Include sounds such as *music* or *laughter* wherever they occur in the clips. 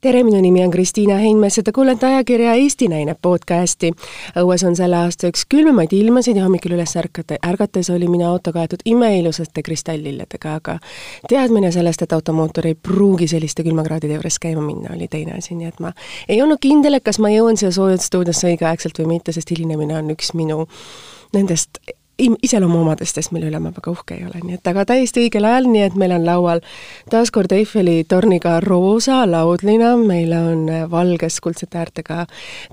tere, minu nimi on Kristiina Heinmets ja te kuulete ajakirja Eesti Naine podcasti. õues on selle aasta üks külmemaid ilmasid ja hommikul üles ärkate, ärgates oli minu auto kaetud imeilusate kristalllilledega, aga teadmine sellest, et automootor ei pruugi selliste külmakraadide juures käima minna, oli teine asi, nii et ma ei olnud kindel, et kas ma jõuan siia soojusstuudiosse õigeaegselt või mitte, sest hilinemine on üks minu nendest iseloomuomadustest, mille üle ma väga uhke ei ole, nii et aga täiesti õigel ajal, nii et meil on laual taas kord Eiffeli torniga roosa laudlina, meil on valges kuldsete äärtega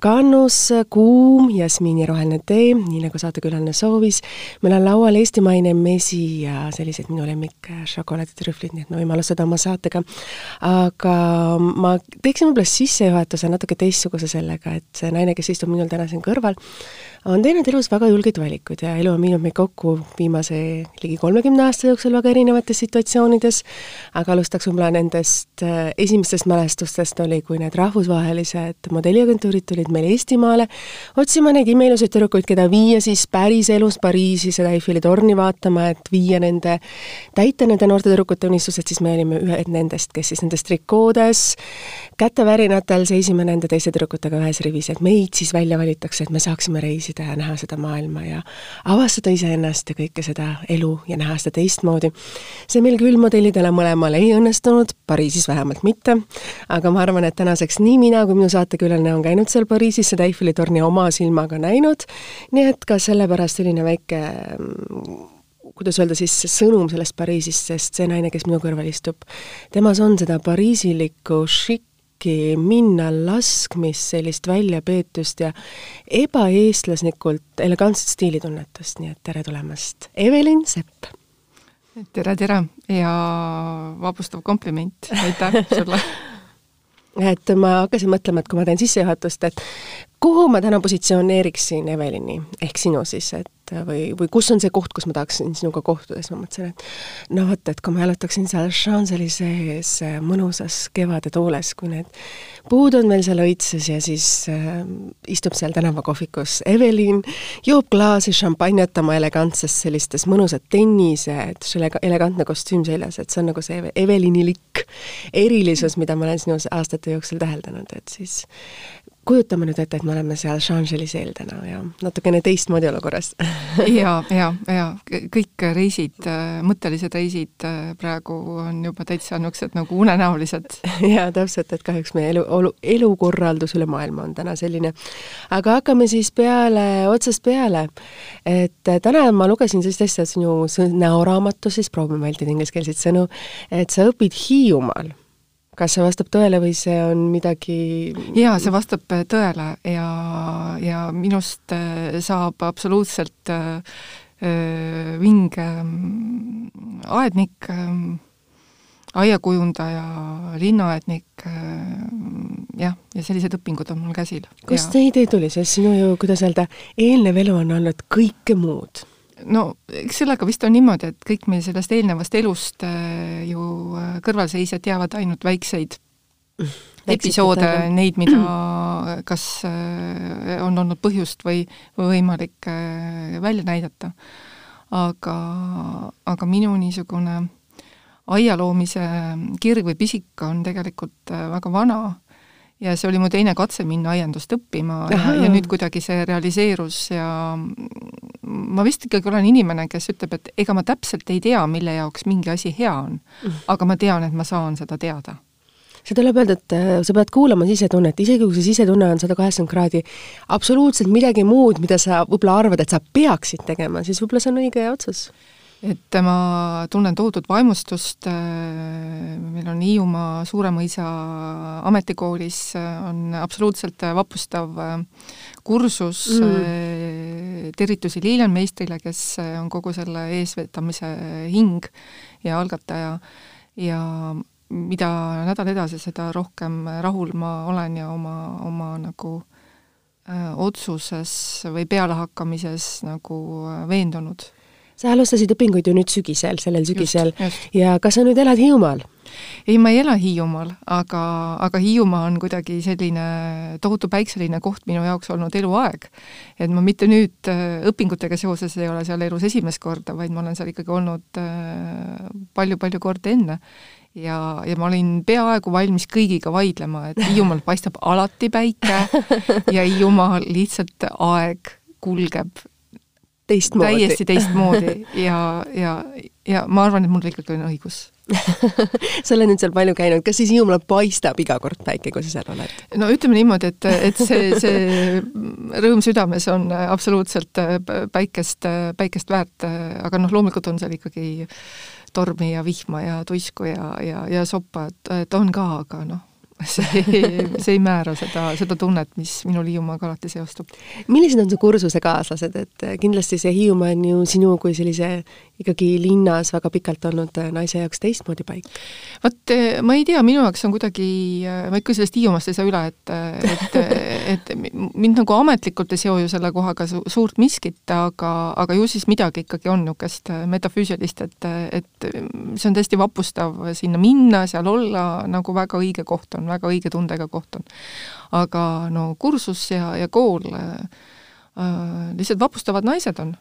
kannus, kuum jasmiiniroheline tee, nii nagu saatekülaline soovis, meil on laual eestimaine mesi ja sellised minu lemmik šokolaaditrühvlid, nii et me võime alustada oma saatega. aga ma teeksin võib-olla sissejuhatuse natuke teistsuguse sellega, et see naine, kes istub minul täna siin kõrval, on teinud elus väga julgeid valikuid ja elu on viinud meid kokku viimase ligi kolmekümne aasta jooksul väga erinevates situatsioonides, aga alustaks võib-olla nendest äh, esimestest mälestustest, oli, kui need rahvusvahelised modelliagentuurid tulid meile Eestimaale otsima neid imeilusaid tüdrukuid, keda viia siis päriselus Pariisi seda Eiffeli torni vaatama, et viia nende, täita nende noorte tüdrukute unistused, siis me olime ühed nendest, kes siis nendes trikoodes, kätevärinatel seisime nende teiste tüdrukutega ühes rivis, et meid siis välja valitakse, et me saaksime reisida reisida ja näha seda maailma ja avastada iseennast ja kõike seda elu ja näha seda teistmoodi. see meil küll modellidele mõlemal ei õnnestunud, Pariisis vähemalt mitte, aga ma arvan, et tänaseks nii mina kui minu saatekülaline on käinud seal Pariisis seda Eiffeli torni oma silmaga näinud, nii et ka sellepärast selline väike kuidas öelda siis, sõnum sellest Pariisist, sest see naine, kes minu kõrval istub, temas on seda pariisilikku šikki, kuidagi minna laskmist, sellist väljapeetust ja ebaeestlaslikult elegantset stiilitunnetust, nii et tere tulemast, Evelin Sepp! tere, tere ja vapustav kompliment, aitäh sulle *laughs* et ma hakkasin mõtlema, et kui ma teen sissejuhatust, et kuhu ma täna positsioneeriksin Evelini, ehk sinu siis, et või, või kus on see koht, kus ma tahaksin sinuga kohtuda, siis ma mõtlesin, et no vot, et kui ma jalutaksin seal Champs-Élysées mõnusas kevade tuules, kui need puud on veel seal õitses ja siis äh, istub seal tänavakohvikus Evelin, joob klaasi šampanjat oma elegantses sellistes mõnusad tennised, elegantne kostüüm seljas, et see on nagu see Evelinilik erilisus, mida ma olen sinu aastate jooksul täheldanud, et siis kujutame nüüd ette, et me oleme seal Champs-Éliseel täna ja natukene teistmoodi olukorras ja, ja, ja kõik reisid, mõttelised reisid praegu on juba täitsa niisugused nagu unenäolised. *laughs* jaa, täpselt, et kahjuks meie elu, olu, elukorraldus üle maailma on täna selline. aga hakkame siis peale, otsast peale. et täna ma lugesin sellist asja sinu näoraamatus, siis proovime vältida ingliskeelseid sõnu, et sa õpid Hiiumaal kas see vastab tõele või see on midagi jaa, see vastab tõele ja, ja minust äh, saab absoluutselt äh, äh vinge aednik äh,, aiakujundaja, linnaaednik äh,, jah, ja sellised õpingud on mul käsil. kust see idee tuli, sest sinu ju, kuidas öelda, eelnev elu on olnud kõike muud no eks sellega vist on niimoodi, et kõik meil sellest eelnevast elust äh, ju äh, kõrvalseisjad teavad ainult väikseid episoode, neid, mida *clears throat* kas äh, on olnud põhjust või, või võimalik välja näidata. aga, aga minu niisugune aia loomise kirg või pisik on tegelikult väga vana ja see oli mu teine katse minna aiandust õppima ja, ja nüüd kuidagi see realiseerus ja ma vist ikkagi olen inimene, kes ütleb, et ega ma täpselt ei tea, mille jaoks mingi asi hea on, aga ma tean, et ma saan seda teada. See tuleb öelda, et äh, sa pead kuulama sisetunnet, isegi kui see sisetunne on sada kaheksakümmend kraadi absoluutselt midagi muud, mida sa võib-olla arvad, et sa peaksid tegema, siis võib-olla see on õige otsus et ma tunnen tohutut vaimustust, äh, meil on Hiiumaa Suuremõisa ametikoolis äh, on absoluutselt vapustav äh, kursus mm. tervitusi Lilian Meistrile, kes on kogu selle eesvedamise hing ja algataja ja mida nädal edasi, seda rohkem rahul ma olen ja oma, oma nagu öö, otsuses või pealehakkamises nagu veendunud sa alustasid õpinguid ju nüüd sügisel, sellel sügisel ja kas sa nüüd elad Hiiumaal? ei, ma ei ela Hiiumaal, aga, aga Hiiumaa on kuidagi selline tohutu päikseline koht minu jaoks olnud eluaeg. et ma mitte nüüd äh, õpingutega seoses ei ole seal elus esimest korda, vaid ma olen seal ikkagi olnud palju-palju äh, kordi enne. ja, ja ma olin peaaegu valmis kõigiga vaidlema, et Hiiumaal paistab alati päike *laughs* ja Hiiumaal lihtsalt aeg kulgeb teistmoodi. täiesti teistmoodi ja, ja, ja ma arvan, et mul ikkagi on õigus *laughs* sa oled nüüd seal palju käinud, kas siis Hiiumaal paistab iga kord päike, kui sa seal oled? no ütleme niimoodi, et, et see, see rõõm südames on absoluutselt päikest, päikest väärt, aga noh, loomulikult on seal ikkagi tormi ja vihma ja tuisku ja, ja, ja soppa, et, et on ka, aga noh *laughs* see, see ei määra seda, seda tunnet, mis minul Hiiumaaga alati seostub. millised on su kursusekaaslased, et kindlasti see Hiiumaa on ju sinu kui sellise ikkagi linnas väga pikalt olnud naise jaoks teistmoodi paik? vot ma ei tea, minu jaoks on kuidagi, ma ikka sellest Hiiumaast ei saa üle, et, et, *laughs* et mind nagu ametlikult ei seo ju selle kohaga su suurt miskit, aga, aga ju siis midagi ikkagi on niisugust metafüüsilist, et, et see on tõesti vapustav sinna minna, seal olla, nagu väga õige koht on, väga õige tundega koht on. aga no kursus ja, ja kool äh, lihtsalt vapustavad naised on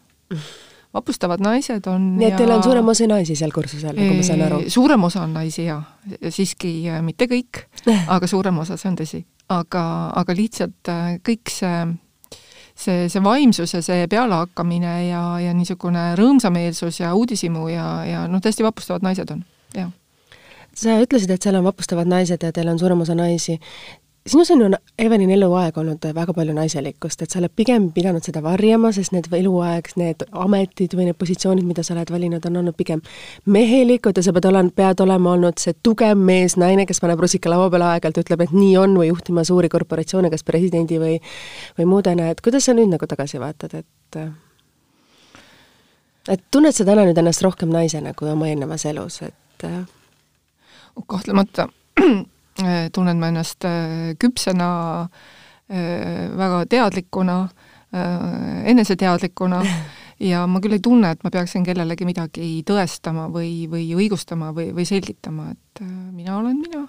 vapustavad naised on nii et ja... teil on suurem osa naisi seal kursusel, nagu ma saan aru? suurem osa on naisi jaa, siiski äh, mitte kõik, *laughs* aga suurem osa, see on tõsi. Aga, aga lihtsalt äh, kõik see see, see vaimsus ja see pealehakkamine ja, ja niisugune rõõmsameelsus ja uudishimu ja, ja noh, tõesti vapustavad naised on, jah sa ütlesid, et seal on vapustavad naised ja teil on suurem osa naisi. Sinus on ju, Evelin, eluaeg olnud väga palju naiselikkust, et sa oled pigem pidanud seda varjama, sest need eluaeg, need ametid või need positsioonid, mida sa oled valinud, on olnud pigem mehelikud ja sa pead olema, pead olema olnud see tugev mees, naine, kes paneb rusika laua peale aeg-ajalt, ütleb, et nii on, või juhtima suuri korporatsioone, kas presidendi või või muudena, et kuidas sa nüüd nagu tagasi vaatad, et et tunned sa täna nüüd ennast rohkem naisena kui oma eelnevas elus, et kahtlemata tunnen ma ennast äh, küpsena, äh, väga teadlikuna, äh, eneseteadlikuna. *laughs* Ja ma küll ei tunne, et ma peaksin kellelegi midagi tõestama või, või õigustama või, või selgitama, et mina olen mina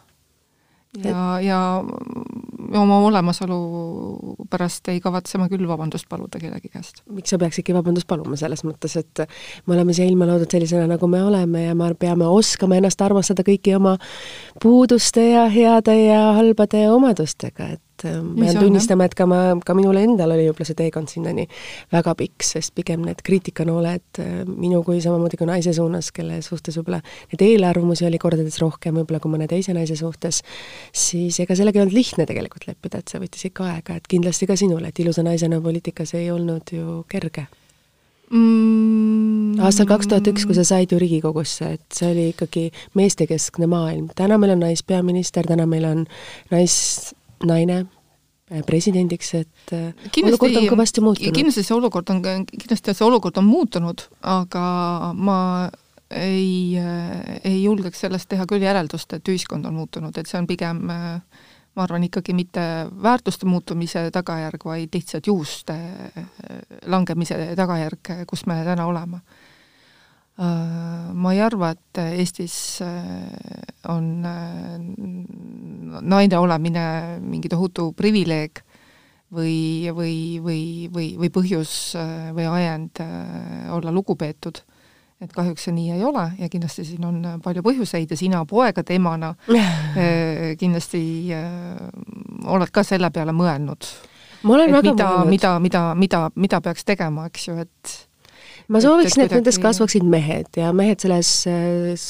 ja, ja oma olemasolu pärast ei kavatse ma küll vabandust paluda kellegi käest. miks sa peaksidki vabandust paluma, selles mõttes, et me oleme siia ilma loodud sellisena, nagu me oleme ja me peame oskama ennast armastada kõigi oma puuduste ja heade ja halbade omadustega, et et äh, ma pean tunnistama, et ka ma, ka minul endal oli võib-olla see teekond sinnani väga pikk, sest pigem need kriitikanooled äh, minu kui samamoodi kui naise suunas, kelle suhtes võib-olla neid eelarvamusi oli kordades rohkem võib-olla kui mõne teise naise suhtes, siis ega sellega ei olnud lihtne tegelikult leppida, et see võttis ikka aega, et kindlasti ka sinule, et ilusa naisena poliitikas ei olnud ju kerge. Mm. aastal kaks tuhat üks, kui sa said ju Riigikogusse, et see oli ikkagi meestekeskne maailm, täna meil on naispeaminister, täna meil on nais naine äh, presidendiks, et äh, kindlasti, olukord on kõvasti muutunud. kindlasti see olukord on, kindlasti see olukord on muutunud, aga ma ei, äh, ei julgeks sellest teha küll järeldust, et ühiskond on muutunud, et see on pigem ma arvan, ikkagi mitte väärtuste muutumise tagajärg, vaid lihtsalt juhuste langemise tagajärg, kus me täna oleme ma ei arva, et Eestis on naine olemine mingi tohutu privileeg või, või, või, või, või põhjus või ajend olla lugupeetud. et kahjuks see nii ei ole ja kindlasti siin on palju põhjuseid ja sina poegade emana *laughs* kindlasti oled ka selle peale mõelnud. ma olen väga mida, mida, mida, mida, mida peaks tegema, eks ju, et ma sooviksin, et, et nendest kasvaksid mehed ja mehed selles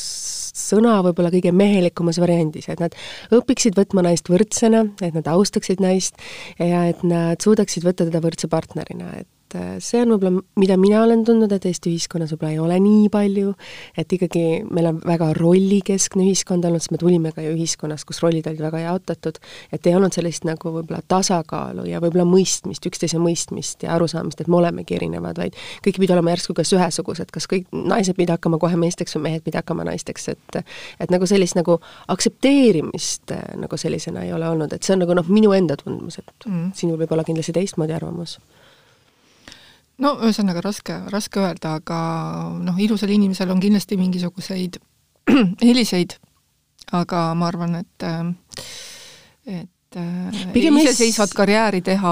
äh, sõna võib-olla kõige mehelikumas variandis, et nad õpiksid võtma naist võrdsena, et nad austaksid naist ja et nad suudaksid võtta teda võrdse partnerina, et et äh, see on võib-olla, mida mina olen tundnud, et Eesti ühiskonnas võib-olla ei ole nii palju, et ikkagi meil on väga rollikeskne ühiskond olnud, sest me tulime ka ju ühiskonnast, kus rollid olid väga jaotatud, et ei olnud sellist nagu võib-olla tasakaalu ja võib-olla mõistmist, üksteise mõistmist ja arusaamist, et me olemegi erinevad, vaid kõik pidi olema järsku kas ühesugused, kas kõik naised pidi hakkama kohe meesteks või mehed pidi hakkama naisteks, et et nagu sellist nagu aktsepteerimist äh, nagu sellisena ei ole olnud, et see on nagu noh, minu enda tundmus, et mm. sinul võib olla kindlasti teistmoodi arvamus no ühesõnaga raske, raske öelda, aga noh, ilusal inimesel on kindlasti mingisuguseid *clears throat* eeliseid, aga ma arvan, et et Pigem iseseisvat karjääri teha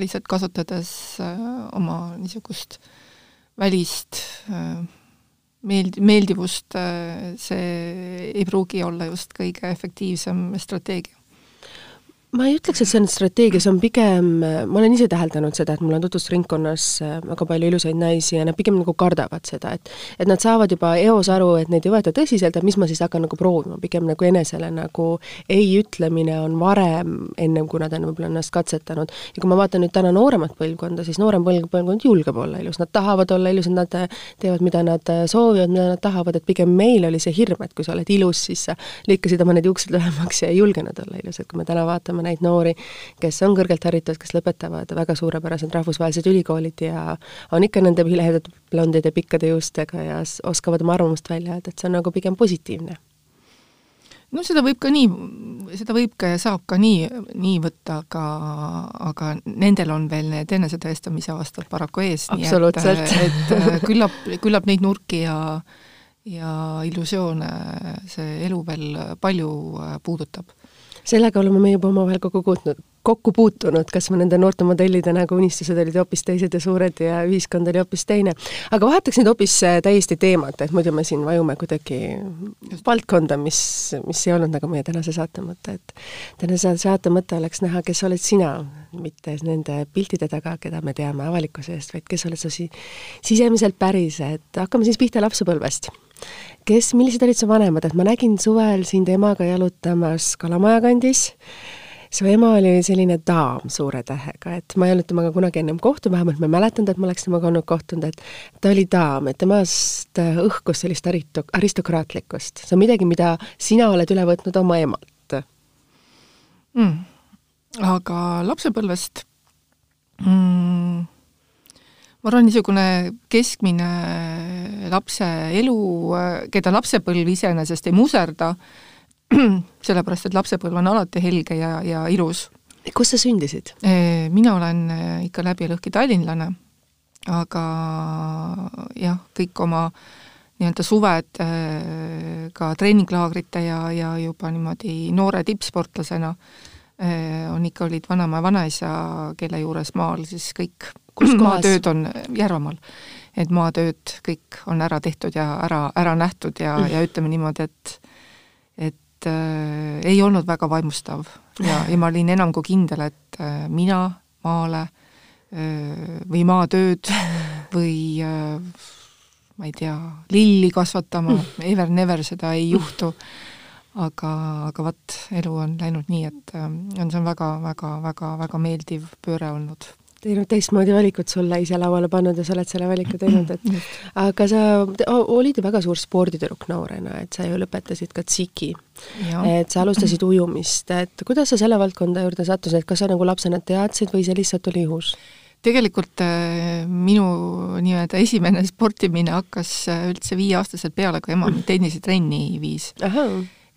lihtsalt kasutades äh, oma niisugust välist, äh, meeld-, meeldivust, see ei pruugi olla just kõige efektiivsem strateegia ma ei ütleks, et see on strateegia, see on pigem, ma olen ise täheldanud seda, et mul on tutvusringkonnas äh, väga palju ilusaid naisi ja nad pigem nagu kardavad seda, et et nad saavad juba eos aru, et neid ei võeta tõsiselt, et mis ma siis hakkan nagu proovima, pigem nagu enesele nagu ei ütlemine on varem, ennem kui nad on võib-olla ennast katsetanud. ja kui ma vaatan nüüd täna nooremat põlvkonda, siis noorem põlvkond julgeb olla ilus, nad tahavad olla ilusad, nad teevad, mida nad soovivad, mida nad tahavad, et pigem meil oli see hirm, et kui sa oled ilus, siis sa lõikasid oma need juuksed lühemaks ja ei julgenud olla ilus, et kui me täna vaatame neid noori, kes on kõrgelt haritud, kes lõpetavad väga suurepärased rahvusvahelised ülikoolid ja on ikka nende vilehedade blondide pikkade juustega ja oskavad oma arvamust välja öelda, et see on nagu pigem positiivne. No seda võib ka nii, seda võib ka ja saab ka nii, nii võtta, aga, aga nendel on veel need enesetõestamise aastad paraku ees, nii et, et küllap, küllap neid nurki ja ja illusioone see elu veel palju puudutab sellega oleme me juba omavahel kokku puutunud, kokku puutunud, kas me nende noorte modellide nagu unistused olid hoopis teised ja suured ja ühiskond oli hoopis teine. aga vahetaks nüüd hoopis äh, täiesti teemat, et muidu me siin vajume kuidagi valdkonda, mis, mis ei olnud nagu meie tänase saate mõte, et tänase saate mõte oleks näha, kes oled sina, mitte nende piltide taga, keda me teame avalikkuse eest, vaid kes oled sa si-, sisemiselt päris, et hakkame siis pihta lapsepõlvest kes, millised olid su vanemad, et ma nägin suvel sind emaga jalutamas Kalamaja kandis, su ema oli selline daam suure tähega, et ma ei olnud temaga kunagi ennem kohtunud, vähemalt ma ei mäletanud, et ma oleks temaga olnud kohtunud, et ta oli daam, et temast õhkus sellist aristo-, aristokraatlikkust. see on midagi, mida sina oled üle võtnud oma emalt. Mm.. aga lapsepõlvest mm, ma arvan, niisugune keskmine lapse elu, keda lapsepõlv iseenesest ei muserda, *clears throat* sellepärast et lapsepõlv on alati helge ja, ja ilus. kus sa sündisid? Mina olen ikka läbi ja lõhki tallinlane, aga jah, kõik oma nii-öelda suved ka treeninglaagrite ja, ja juba niimoodi noore tippsportlasena on ikka, olid vanaema ja vanaisa, kelle juures maal siis kõik kus *clears throat* kohas? maatööd on Järvamaal. et maatööd kõik on ära tehtud ja ära, ära nähtud ja mm., ja ütleme niimoodi, et et äh, ei olnud väga vaimustav ja, *laughs* ja ma olin enam kui kindel, et äh, mina maale äh, või maatööd *laughs* või äh, ma ei tea, lilli kasvatama mm., *laughs* ever never seda ei juhtu aga, aga vot, elu on läinud nii, et äh, on, see on väga, väga, väga, väga meeldiv pööre olnud teinud teistmoodi valikut sulle ise lauale pannud ja sa oled selle valiku teinud, et aga sa olid ju väga suur sporditüdruk noorena, et sa ju lõpetasid ka tsiki. et sa alustasid ujumist, et kuidas sa selle valdkonda juurde sattusid, kas sa nagu lapsena teadsid või see lihtsalt oli juhus? tegelikult äh, minu nii-öelda esimene sportimine hakkas äh, üldse viieaastaselt peale, kui ema mind tennisetrenni viis.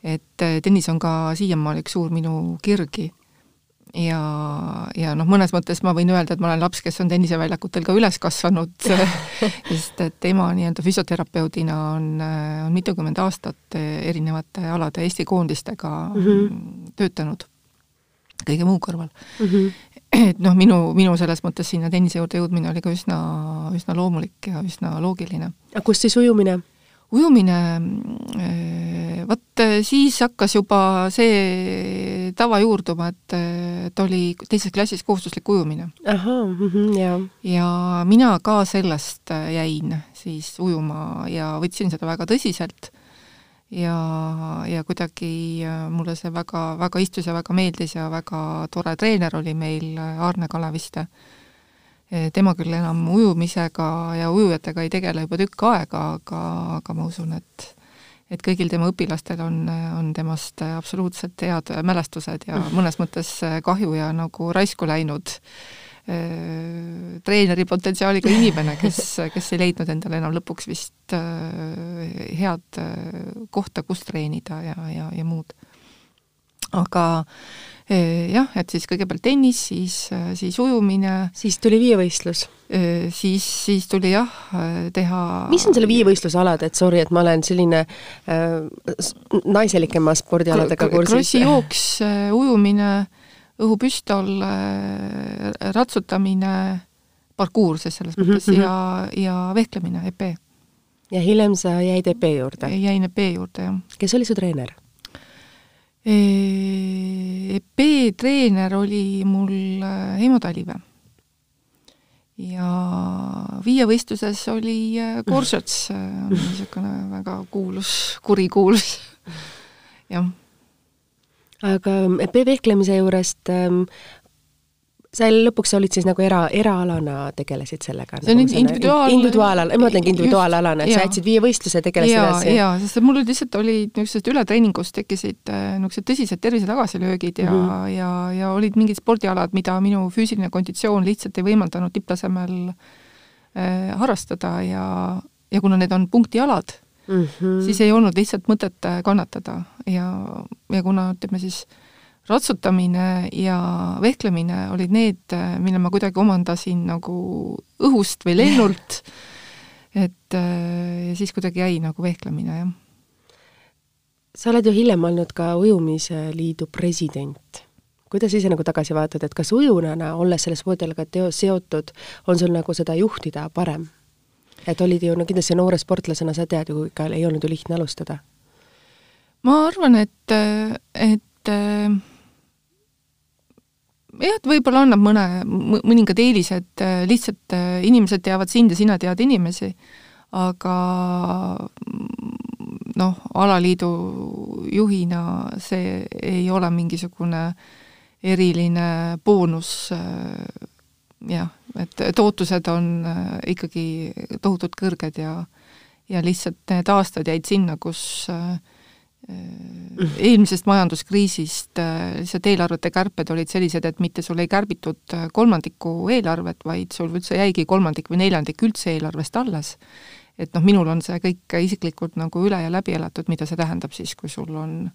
et äh, tennis on ka siiamaani üks suur minu kirgi ja, ja noh, mõnes mõttes ma võin öelda, et ma olen laps, kes on tenniseväljakutel ka üles kasvanud *laughs* sest et ema nii-öelda füsioterapeudina on, on mitukümmend aastat erinevate alade Eesti koondistega mm -hmm. töötanud, kõige muu kõrval mm. -hmm. et noh, minu, minu selles mõttes sinna tennise juurde jõudmine oli ka üsna, üsna loomulik ja üsna loogiline. aga kust siis ujumine? ujumine, vot äh, siis hakkas juba see tava juurduma, et, et oli teises klassis kohustuslik ujumine. -hmm, jaa. ja mina ka sellest äh, jäin siis ujuma ja võtsin seda väga tõsiselt ja, ja kuidagi mulle see väga, väga istus ja väga meeldis ja väga tore treener oli meil Aarne Kaleviste Eh, tema küll enam ujumisega ja ujujatega ei tegele juba tükk aega, aga, aga ma usun, et et kõigil tema õpilastel on, on temast absoluutselt head mälestused ja mm. mõnes mõttes kahju ja nagu raisku läinud äh, treeneri potentsiaaliga inimene, kes, *laughs* kes ei leidnud endale enam lõpuks vist äh, head äh, kohta, kus treenida ja, ja, ja muud. Aga äh, jah, et siis kõigepealt tennis, siis, siis ujumine. siis tuli viievõistlus? Siis, siis tuli jah, teha mis on selle viievõistluse alad, et sorry, et ma olen selline äh, naiselikema spordialadega kursis? krossijooks, ujumine, õhupüstol, ratsutamine, parkuur siis selles mõttes mm -hmm. ja, ja vehklemine, epee ja hiljem sa jäid EP juurde? jäin EP juurde, jah. kes oli su treener? EP treener oli mul äh, Heimo Talive. ja viievõistluses oli Korsets, äh, *laughs* niisugune väga kuulus, kurikuulus, *laughs* jah aga EP vehklemise juurest sa lõpuks olid siis nagu era, eraalana tegelesid sellega? see on nagu individuaal-. individuaalala, ma mõtlengi individuaalalana, et sa jätsid viie võistluse, tegelesid edasi? jaa, sest mul lihtsalt olid niisugused ületreeningust tekkisid äh, niisugused tõsised tervise tagasilöögid ja mm, -hmm. ja, ja olid mingid spordialad, mida minu füüsiline konditsioon lihtsalt ei võimaldanud tipptasemel äh, harrastada ja, ja kuna need on punktialad mm, -hmm. siis ei olnud lihtsalt mõtet äh, kannatada ja, ja kuna ütleme siis äh, ratsutamine ja vehklemine olid need, mille ma kuidagi omandasin nagu õhust või lennult, et ja siis kuidagi jäi nagu vehklemine, jah. sa oled ju hiljem olnud ka Ujumisliidu president. kuidas ise nagu tagasi vaatad, et kas ujunana, olles selle spordialaga teo-, seotud, on sul nagu seda juhtida parem? et olid ju, no kindlasti noore sportlasena sa tead ju, ikka ei olnud ju lihtne alustada. ma arvan, et, et jah, et võib-olla annab mõne, mõningad eelised, äh, lihtsalt äh, inimesed teavad sind ja sina tead inimesi, aga mm, noh, alaliidu juhina see ei ole mingisugune eriline boonus, äh, jah, et, et ootused on ikkagi tohutult kõrged ja ja lihtsalt need aastad jäid sinna, kus äh, eelmisest majanduskriisist äh, lihtsalt eelarvete kärped olid sellised, et mitte sul ei kärbitud äh, kolmandikku eelarvet, vaid sul üldse jäigi kolmandik või neljandik üldse eelarvest alles. et noh, minul on see kõik isiklikult nagu üle ja läbi elatud, mida see tähendab siis, kui sul on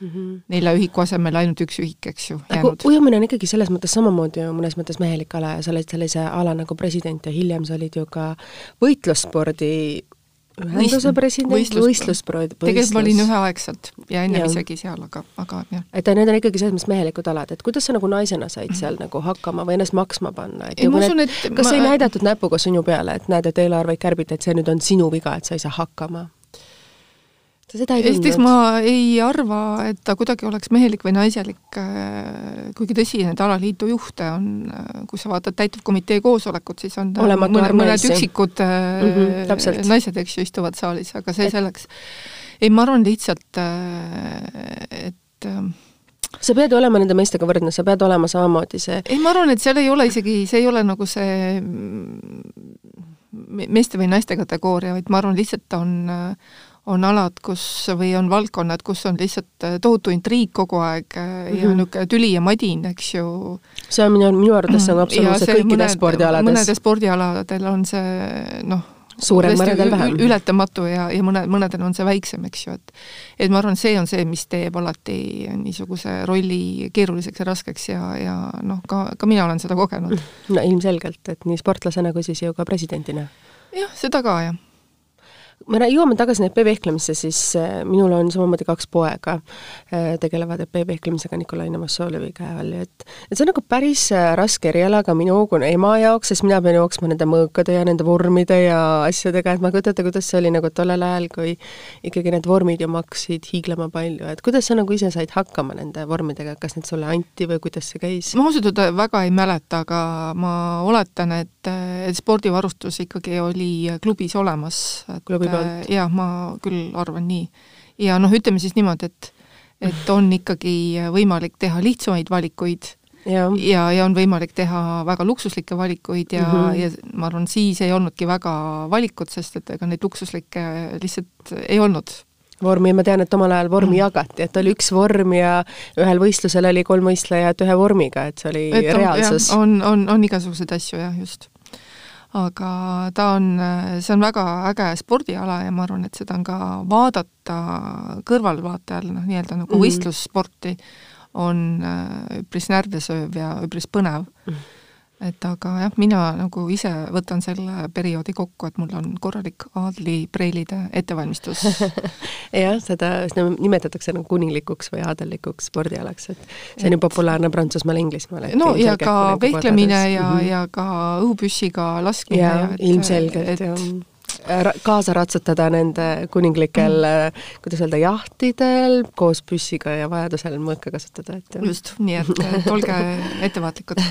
mm -hmm. nelja ühiku asemel ainult üks ühik, eks ju, jäänud. ujumine on ikkagi selles mõttes samamoodi ju mõnes mõttes mehelik ala ja sa oled sellise ala nagu president ja hiljem sa olid ju ka võitlusspordi ühenduse president, võistlusprood-. tegelikult ma olin üheaegselt ja ennem ja. isegi seal, aga, aga jah. et need on ikkagi selles mõttes mehelikud alad, et kuidas sa nagu naisena said mhm. seal nagu hakkama või ennast maksma panna, et ei, nagu usun, need, kas ma... ei näidatud näpuga sinu peale, et näed, et eelarveid kärbiti, et see nüüd on sinu viga, et sa ei saa hakkama? Sa seda ei tundnud? esiteks ma ei arva, et ta kuidagi oleks mehelik või naiselik, äh, kuigi tõsi, need alaliidu juhte on, äh, kui sa vaatad täitevkomitee koosolekut, siis on Olematu mõned, mõned üksikud mm -hmm, naised, eks ju, istuvad saalis, aga see et... selleks. ei, ma arvan lihtsalt, et sa pead olema nende meestega võrdne, sa pead olema samamoodi see ei, ma arvan, et seal ei ole isegi, see ei ole nagu see meeste või naiste kategooria, vaid ma arvan, lihtsalt on on alad, kus, või on valdkonnad, kus on lihtsalt äh, tohutu intriig kogu aeg mm -hmm. ja mhm. niisugune tüli ja madin, eks ju. see on minu, minu arvates see on absoluutselt kõikides spordialades. mõnedes spordialadel on see noh, suurem, mõnedel vähem. ületamatu ja, ja mõne, mõnedel on see väiksem, eks ju, et et ma arvan, see on see, mis teeb alati niisuguse rolli keeruliseks ja raskeks ja, ja noh, ka, ka mina olen seda kogenud. no ilmselgelt, et nii sportlasena kui siis ju ka presidendina. jah, seda ka, jah me jõuame tagasi nüüd EP-vehklemisse, siis äh, minul on samamoodi kaks poega, äh, tegelevad EP-vehklemisega Nikolai Nemassolevi käe all ja et et see on nagu päris äh, raske eriala ka minu kui ema jaoks, sest mina pean jooksma nende mõõkade ja nende vormide ja asjadega, et ma ei kujuta ette, kuidas see oli nagu tollel ajal, kui ikkagi need vormid ju maksid hiiglama palju, et kuidas sa nagu ise said hakkama nende vormidega, kas need sulle anti või kuidas see käis? ma ausalt öelda väga ei mäleta, aga ma oletan, et, et spordivarustus ikkagi oli klubis olemas, klubi poolt? jah, ma küll arvan nii. ja noh, ütleme siis niimoodi, et et on ikkagi võimalik teha lihtsamaid valikuid ja, ja, ja on võimalik teha väga luksuslikke valikuid ja mm, -hmm. ja ma arvan, siis ei olnudki väga valikut, sest et ega neid luksuslikke lihtsalt ei olnud vormi, ma tean, et omal ajal vormi mm. jagati, et oli üks vorm ja ühel võistlusel oli kolm võistlejat ühe vormiga, et see oli et on, reaalsus. on, on, on igasuguseid asju jah, just aga ta on, see on väga äge spordiala ja ma arvan, et seda on ka vaadata kõrvalvaatajal, noh, nii-öelda nagu mm -hmm. võistlussporti, on äh, üpris närvesööv ja üpris põnev mm. -hmm et aga jah, mina nagu ise võtan selle perioodi kokku, et mul on korralik aadlipreilide ettevalmistus *laughs* jah, seda, nimetatakse nagu kuninglikuks või aadellikuks spordialaks, et see on ju populaarne Prantsusmaal, Inglismaal. no ja ka vehklemine ja mm, -hmm. ja ka õhupüssiga laskmine. jaa, ilmselgelt, jah kaasa ratsutada nende kuninglikel mm., kuidas öelda, jahtidel koos püssiga ja vajadusel mõõka kasutada, et just, nii et olge ettevaatlikud.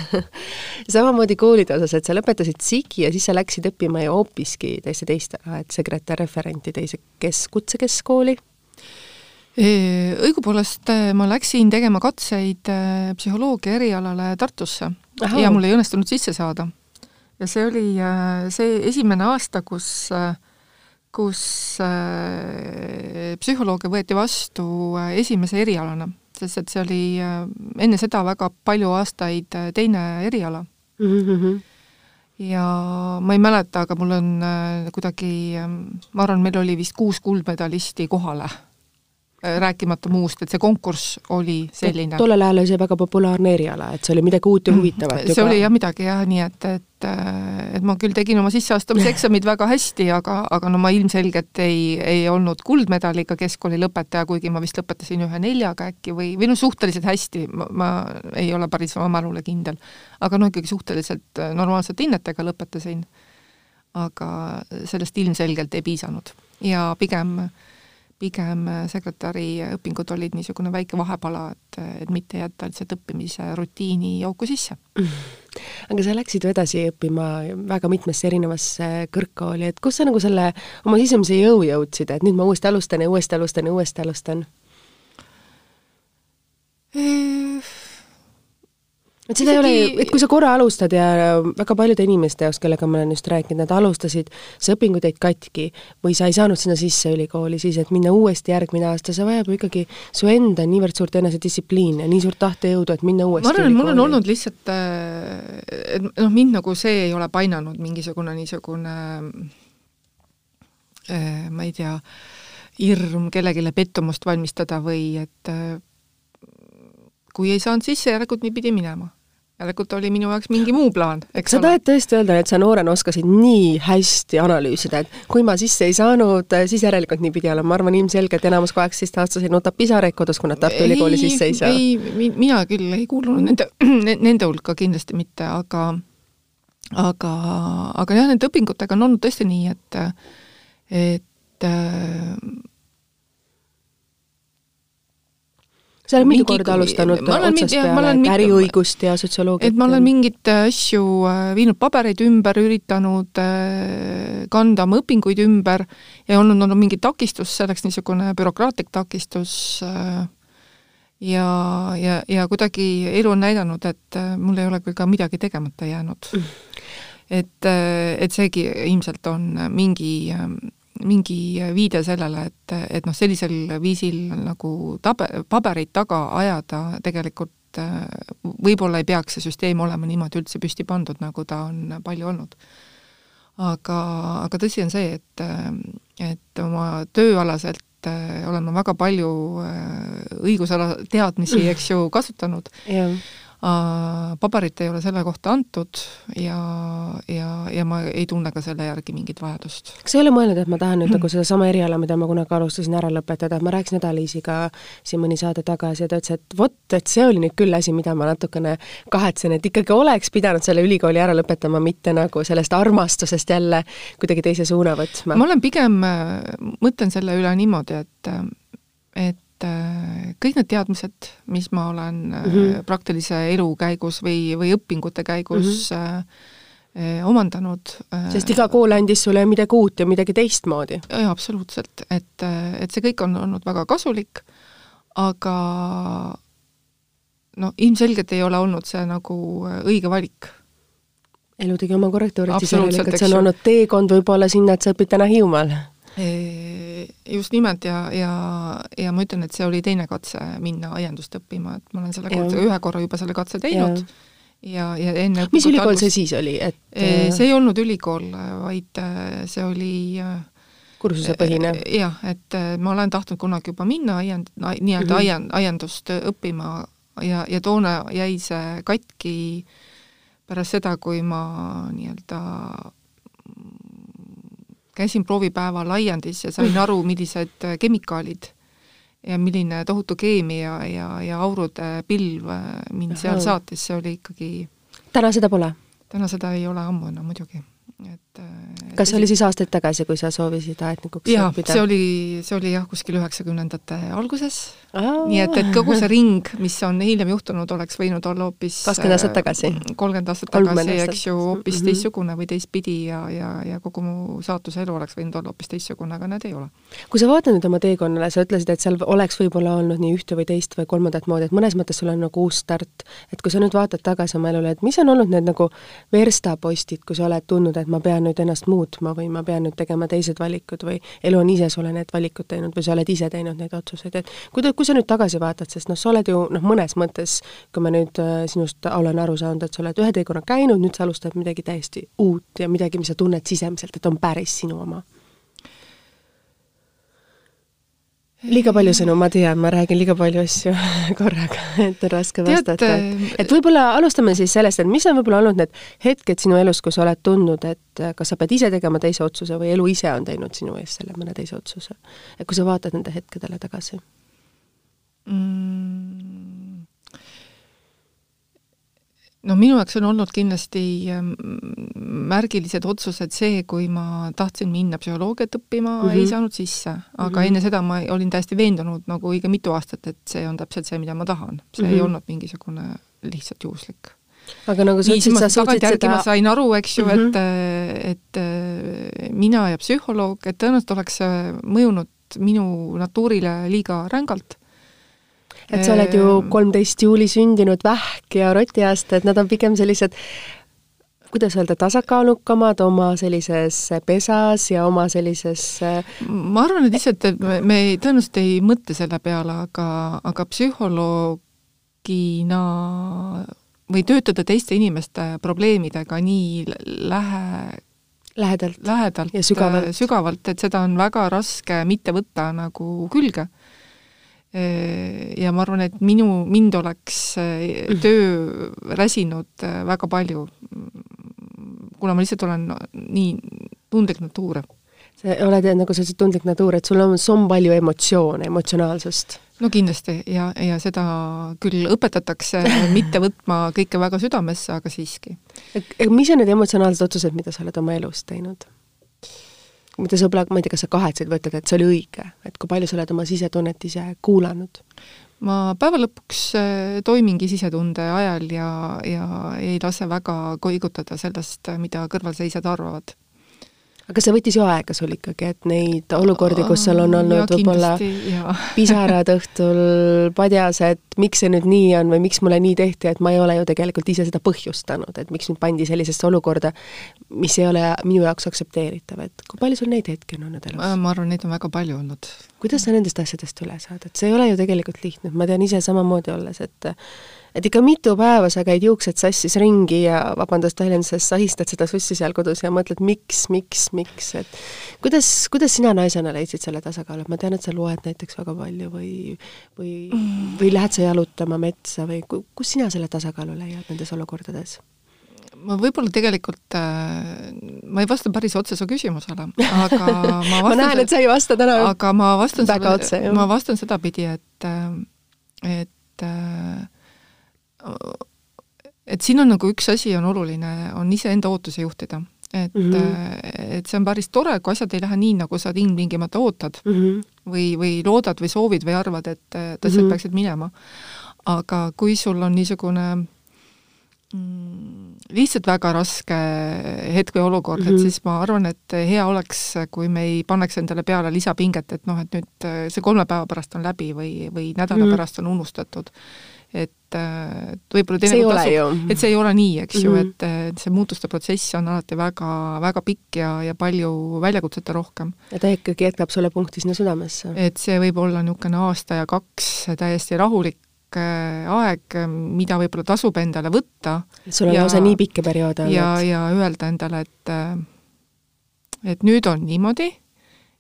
*laughs* Samamoodi koolide osas, et sa lõpetasid SIG-i ja siis sa läksid õppima ju hoopiski täiesti teist ala, et sekretär-referenti teise kes-, kutsekeskkooli. Õigupoolest ma läksin tegema katseid psühholoogia erialale Tartusse. Aha. ja mul ei õnnestunud sisse saada ja see oli äh, see esimene aasta, kus, äh, kus äh, psühholoogia võeti vastu esimese erialana, sest et see oli enne seda väga palju aastaid teine eriala mm. -hmm. ja ma ei mäleta, aga mul on kuidagi, ma arvan, meil oli vist kuus kuldmedalisti kohale rääkimata muust, et see konkurss oli selline. tollel ajal oli see väga populaarne eriala, et see oli midagi uut ja mm. huvitavat see juba. oli jah midagi jah, nii et, et et ma küll tegin oma sisseastumiseksamid väga hästi, aga, aga no ma ilmselgelt ei, ei olnud kuldmedaliga keskkooli lõpetaja, kuigi ma vist lõpetasin ühe neljaga äkki või, või noh, suhteliselt hästi, ma ei ole päris oma mälule kindel. aga no ikkagi suhteliselt normaalsete hinnetega lõpetasin. aga sellest ilmselgelt ei piisanud ja pigem äh, pigem äh, sekretäri õpingud olid niisugune väike vahepala, et, et mitte jätta lihtsalt õppimise rutiini auku sisse. *laughs* aga sa läksid ju edasi õppima väga mitmesse erinevasse kõrgkooli, et kus sa nagu selle oma sisemise jõu jõudsid, et nüüd ma uuesti alustan ja uuesti alustan ja uuesti alustan? Et seda Isegi... ei ole, et kui sa korra alustad ja väga paljude inimeste jaoks, kellega ma olen just rääkinud, nad alustasid, see õpingud jäid katki või sa ei saanud sinna sisse ülikooli, siis et minna uuesti järgmine aasta, see vajab ikkagi su enda niivõrd suurt enesedistsipliini ja nii suurt tahtejõudu, et minna uuesti ma arvan, et mul on olnud lihtsalt, äh, et noh, mind nagu see ei ole painanud mingisugune niisugune äh, ma ei tea, hirm kellelegi pettumust valmistada või et äh, kui ei saanud sisse, järelikult nii pidi minema järelikult oli minu jaoks mingi muu plaan, eks sa tahad tõesti öelda, et sa noorena oskasid nii hästi analüüsida, et kui ma sisse ei saanud, siis järelikult nii pidi olema, ma arvan ilmselgelt enamus kaheksateistaastaseid nutab pisaraid kodus, kui nad Tartu Ülikooli sisse ei saa. ei, mina küll ei kuulunud nende, *clears throat* nende hulka kindlasti mitte, aga aga, aga jah, nende õpingutega on olnud tõesti nii, et et sa oled mitu korda alustanud otsast peale, et äriõigust ja sotsioloogiat? et ma olen mingeid asju äh, viinud pabereid ümber, üritanud äh, kanda oma õpinguid ümber ja olnud, olnud mingi takistus selleks, niisugune bürokraatlik takistus äh, ja, ja, ja kuidagi elu on näidanud, et mul ei ole küll ka midagi tegemata jäänud. et, et seegi ilmselt on mingi mingi viide sellele, et, et noh, sellisel viisil nagu tabe, pabereid taga ajada tegelikult äh, võib-olla ei peaks see süsteem olema niimoodi üldse püsti pandud, nagu ta on palju olnud. aga, aga tõsi on see, et, et oma tööalaselt äh, olen ma väga palju äh, õigusala teadmisi, eks ju, kasutanud yeah paberit ei ole selle kohta antud ja, ja, ja ma ei tunne ka selle järgi mingit vajadust. kas ei ole mõelnud, et ma tahan nüüd *clears throat* nagu sedasama eriala, mida ma kunagi alustasin, ära lõpetada, et ma rääkisin Eda-Liisiga siin mõni saade tagasi ja ta ütles, et vot, et see oli nüüd küll asi, mida ma natukene kahetsen, et ikkagi oleks pidanud selle ülikooli ära lõpetama, mitte nagu sellest armastusest jälle kuidagi teise suuna võtma. ma olen pigem, mõtlen selle üle niimoodi, et et äh, kõik need teadmised, mis ma olen mm -hmm. praktilise elu käigus või, või õpingute käigus mm -hmm. äh, omandanud. sest iga kool andis sulle midagi uut ja midagi teistmoodi. jaa, absoluutselt, et, et see kõik on olnud väga kasulik, aga no ilmselgelt ei ole olnud see nagu õige valik elu tegi oma korrektuurid, siis järelikult see on olnud teekond võib-olla sinna, et sa õpid täna Hiiumaal just nimelt ja, ja, ja ma ütlen, et see oli teine katse minna aiandust õppima, et ma olen selle korda, ühe korra juba selle katse teinud ja, ja, ja enne mis ülikool see siis oli, et see ei olnud ülikool, vaid see oli kursusepõhine? jah, et ma olen tahtnud kunagi juba minna aiand-, nii-öelda -hmm. aiand-, aiandust õppima ja, ja toona jäi see katki pärast seda, kui ma nii-öelda käisin proovipäeval aiandis ja sain aru, millised äh, kemikaalid ja milline tohutu keemia ja, ja aurude pilv äh, mind seal saatis, see oli ikkagi täna seda pole? täna seda ei ole ammu enam muidugi, et, kas see oli siis aastaid tagasi, kui sa soovisid aednikuks jaa, see oli, see oli jah, kuskil üheksakümnendate alguses Aa. nii et, et kogu see ring, mis on hiljem juhtunud, oleks võinud olla hoopis kakskümmend aastat tagasi? kolmkümmend aastat tagasi, eks ju, hoopis mm -hmm. teistsugune või teistpidi ja, ja, ja kogu mu saatuse elu oleks võinud olla hoopis teistsugune, aga need ei ole. kui sa vaatad nüüd oma teekonnale, sa ütlesid, et seal oleks võib-olla olnud nii ühte või teist või kolmandat moodi, et mõnes mõttes sul on nagu uus start, et kui sa nüüd vaatad tagasi oma elule, et mis on olnud need nagu verstapostid, kui sa oled tundnud, et ma pean nüüd ennast muutma või ma pean nüüd tegema teised valikud või elu on ise sulle need valikud teinud või sa oled ise teinud neid otsuseid, et kui ta, kui sa nüüd tagasi vaatad, sest noh, sa oled ju noh, mõnes mõttes, kui ma nüüd äh, sinust olen aru saanud, et sa oled ühe teekonna käinud, nüüd sa alustad midagi täiesti uut ja midagi, mis sa tunned sisemiselt, et on päris sinu oma liiga palju sõnu, ma tean, ma räägin liiga palju asju *laughs* korraga, et on raske vastata. äh, et võib-olla alustame siis sellest, et mis on võib-olla olnud need hetked sinu elus, kus sa oled tundnud, et äh, kas sa pead ise tegema teise otsuse või elu ise on teinud sinu eest selle mõne teise otsuse. et kui sa vaatad nende hetkedele tagasi mm, no minu jaoks on olnud kindlasti ähm, märgilised otsused see, kui ma tahtsin minna psühholoogiat õppima mm, -hmm. ei saanud sisse, aga mm -hmm. enne seda ma olin täiesti veendunud nagu õige mitu aastat, et see on täpselt see, mida ma tahan. see mm -hmm. ei mhm. olnud mingisugune lihtsalt juhuslik. aga nagu sa ütlesid, sa suutsid seda ma sain aru, eks ju mm, -hmm. et, et mina ja psühholoog, et tõenäoliselt oleks see mõjunud minu natuurile liiga rängalt et sa oled ju kolmteist juuli sündinud vähk ja rotiaasta, et nad on pigem sellised kuidas öelda, tasakaalukamad oma sellises pesas ja oma sellises ma arvan, et lihtsalt, et me, ei, tõenäoliselt ei mõtle selle peale, aga, aga psühholoogina või töötada teiste inimeste probleemidega nii lähe lähedalt, lähedalt ja sügavalt. sügavalt, et seda on väga raske mitte võtta nagu külge ja ma arvan, et minu, mind oleks äh, töö räsinud äh, väga palju, kuna ma lihtsalt olen nii tundlik natuur. sa oled, nagu ütlesid, tundlik natuur, et sul on, on palju emotsioone, emotsionaalsust? no kindlasti ja, ja seda küll õpetatakse *laughs* mitte võtma kõike väga südamesse, aga siiski. mis on need emotsionaalsed otsused, mida sa oled oma elus teinud? Mida võib-olla, ma ei tea, kas sa kahetsed või ütled, et see oli õige, et kui palju sa oled oma sisetunnet ise kuulanud? ma päeva lõpuks äh, toimingi sisetunde ajal ja, ja ei lase väga koigutada sellest, mida kõrvalseisjad arvavad aga see võttis ju aega sul ikkagi, et neid olukordi, kus sul on olnud võib-olla *laughs* pisarad õhtul padjas, et miks see nüüd nii on või miks mulle nii tehti, et ma ei ole ju tegelikult ise seda põhjustanud, et miks mind pandi sellisesse olukorda, mis ei ole minu jaoks aktsepteeritav, et kui palju sul neid hetki on olnud elus? ma arvan, neid on väga palju olnud. kuidas sa nendest asjadest üle saad, et see ei ole ju tegelikult lihtne, ma tean ise samamoodi olles, et et ikka mitu päeva sa käid juuksed sassis ringi ja vabandust väljendusest, sahistad seda sussi seal kodus ja mõtled, miks, miks, miks, et kuidas, kuidas sina naisena leidsid selle tasakaalu, et ma tean, et sa loed näiteks väga palju või või, või lähed sa jalutama metsa või kus sina selle tasakaalu leiad nendes olukordades? ma võib-olla tegelikult äh,, ma ei vasta päris otse su küsimusele, aga ma *laughs* vastan ma näen, et sa ei vasta täna aga ma vastan väga sulle, otse, ma vastan sedapidi, et, äh, et äh, et siin on nagu üks asi on oluline, on iseenda ootusi juhtida. et mm, -hmm. et see on päris tore, kui asjad ei lähe nii, nagu sa ilmtingimata ootad mm -hmm. või, või loodad või soovid või arvad, et, et asjad mm -hmm. peaksid minema. aga kui sul on niisugune mm, lihtsalt väga raske hetk või olukord mm, -hmm. et mhm. siis ma arvan, et hea oleks, kui me ei paneks endale peale lisapinget, et noh, et nüüd see kolme päeva pärast on läbi või, või nädala mm -hmm. pärast on unustatud et, võib-olla teinekord tasub, et see ei ole nii, eks mm -hmm. ju, et, et see muutuste protsess on alati väga, väga pikk ja, ja palju väljakutsete rohkem. ja ta ikkagi jätkab sulle punkti sinna südamesse. et see võib olla niisugune aasta ja kaks täiesti rahulik äh, aeg, mida võib-olla tasub endale võtta. sul on lausa nii pikk periood olnud. ja, ja öelda endale, et et nüüd on niimoodi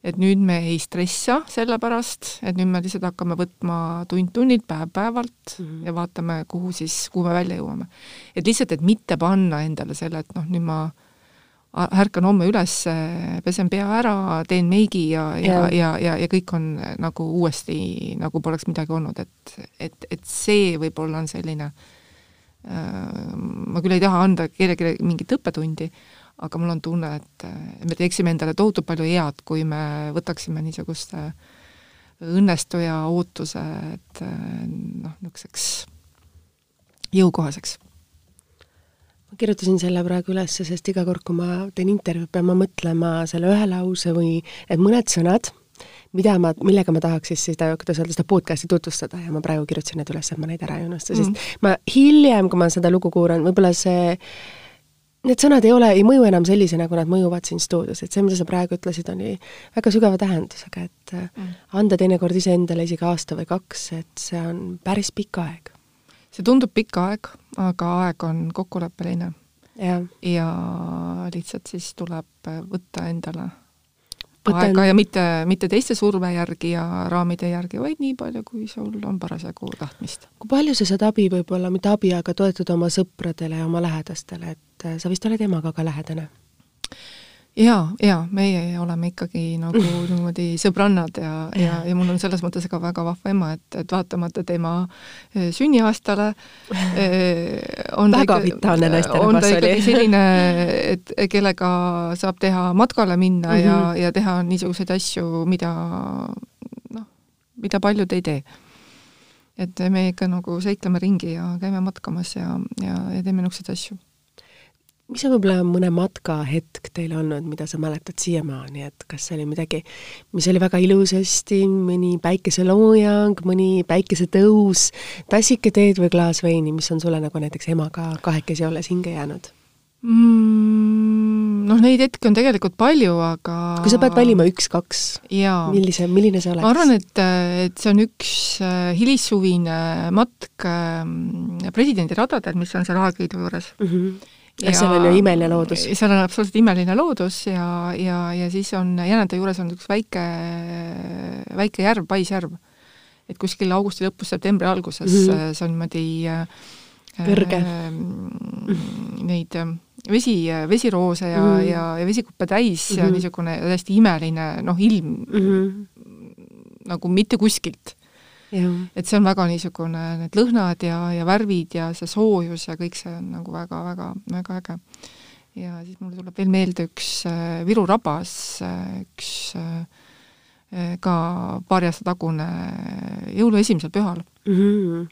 et nüüd me ei stressa selle pärast, et nüüd me lihtsalt hakkame võtma tund-tunnilt, päev-päevalt mm -hmm. ja vaatame, kuhu siis, kuhu me välja jõuame. et lihtsalt, et mitte panna endale selle, et noh, nüüd ma ärkan homme üles, pesen pea ära, teen meigi ja, ja, ja, ja, ja, ja kõik on nagu uuesti, nagu poleks midagi olnud, et, et, et see võib-olla on selline äh, ma küll ei taha anda kellelegi mingit õppetundi, aga mul on tunne, et me teeksime endale tohutult palju head, kui me võtaksime niisuguste õnnestuja ootuse, et noh, niisuguseks jõukohaseks ma kirjutasin selle praegu üles, sest iga kord, kui ma teen intervjuud, pean ma mõtlema selle ühe lause või et mõned sõnad, mida ma, millega ma tahaks siis seda, kuidas öelda, seda podcast'i tutvustada ja ma praegu kirjutasin need üles, et ma neid ära ei unusta mm, -hmm. sest ma hiljem, kui ma seda lugu kuulan, võib-olla see need sõnad ei ole, ei mõju enam sellisena, nagu nad mõjuvad siin stuudios, et see, mida sa praegu ütlesid, oli väga sügava tähendusega, et mm. anda teinekord iseendale isegi aasta või kaks, et see on päris pikk aeg. see tundub pikk aeg, aga aeg on kokkuleppeline. ja lihtsalt siis tuleb võtta endale Võten... aega ja mitte, mitte teiste surve järgi ja raamide järgi, vaid nii palju, kui sul on parasjagu tahtmist. kui palju sa saad abi võib-olla, mitte abi, aga toetuda oma sõpradele ja oma lähedastele, et sa vist oled emaga ka lähedane? Jaa, jaa, meie oleme ikkagi nagu *laughs* niimoodi sõbrannad ja, ja, ja mul on selles mõttes ka väga vahva ema, et, et vaatamata tema eh, sünniaastale eh, on väga vitaalne naisterahvas oli. selline, et kellega saab teha matkale minna mm -hmm. ja, mhm. ja teha niisuguseid asju, mida noh, mida paljud ei tee et me ikka nagu seikleme ringi ja käime matkamas ja, ja, ja teeme niisuguseid asju mis on võib-olla mõne matkahetk teil olnud, mida sa mäletad siiamaani, et kas see oli midagi, mis oli väga ilusasti, mõni päikeseloojang, mõni päikesetõus, tassike teed või klaas veini, mis on sulle nagu näiteks emaga kahekesi olles hinge jäänud mm,? Noh, neid hetki on tegelikult palju, aga kui sa pead valima üks-kaks, millise, milline see oleks? ma arvan, et, et see on üks äh, hilissuvine matk ähm, presidendiradadel, mis on seal Aegviidu juures mm. -hmm seal on ju imeline loodus. seal on absoluutselt imeline loodus ja, ja, ja siis on Jäneda juures on üks väike, väike järv, paisjärv. et kuskil augusti lõpus, septembri alguses mm -hmm. see on niimoodi äh, kõrge äh,. Neid vesi, vesiroose ja mm, -hmm. ja, ja vesikuppe täis mm -hmm. ja mhm. niisugune täiesti imeline noh, ilm mm -hmm. nagu mitte kuskilt et see on väga niisugune, need lõhnad ja, ja värvid ja see soojus ja kõik see on nagu väga-väga, väga äge. ja siis mulle tuleb veel meelde üks äh, Viru rabas äh,, üks äh, ka paari aasta tagune jõulu esimesel pühal mm. -hmm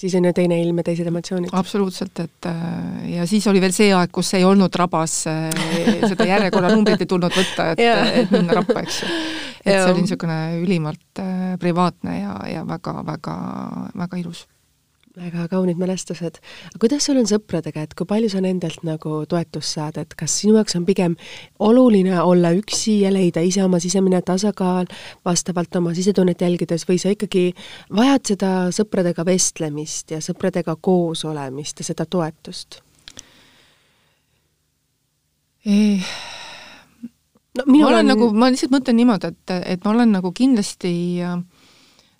siis on ju teine ilm ja teised emotsioonid. absoluutselt, et äh, ja siis oli veel see aeg, kus ei olnud rabas, äh, seda järjekorranumbrit ei tulnud võtta, et, et minna rappa, eks ju. et see oli niisugune ülimalt äh, privaatne ja, ja väga-väga, väga ilus väga kaunid mälestused. kuidas sul on sõpradega, et kui palju sa nendelt nagu toetust saad, et kas sinu jaoks on pigem oluline olla üksi ja leida ise oma sisemine tasakaal vastavalt oma sisetunnet jälgides või sa ikkagi vajad seda sõpradega vestlemist ja sõpradega koos olemist ja seda toetust? No mina olen, olen nagu, ma lihtsalt mõtlen niimoodi, et, et ma olen nagu kindlasti äh,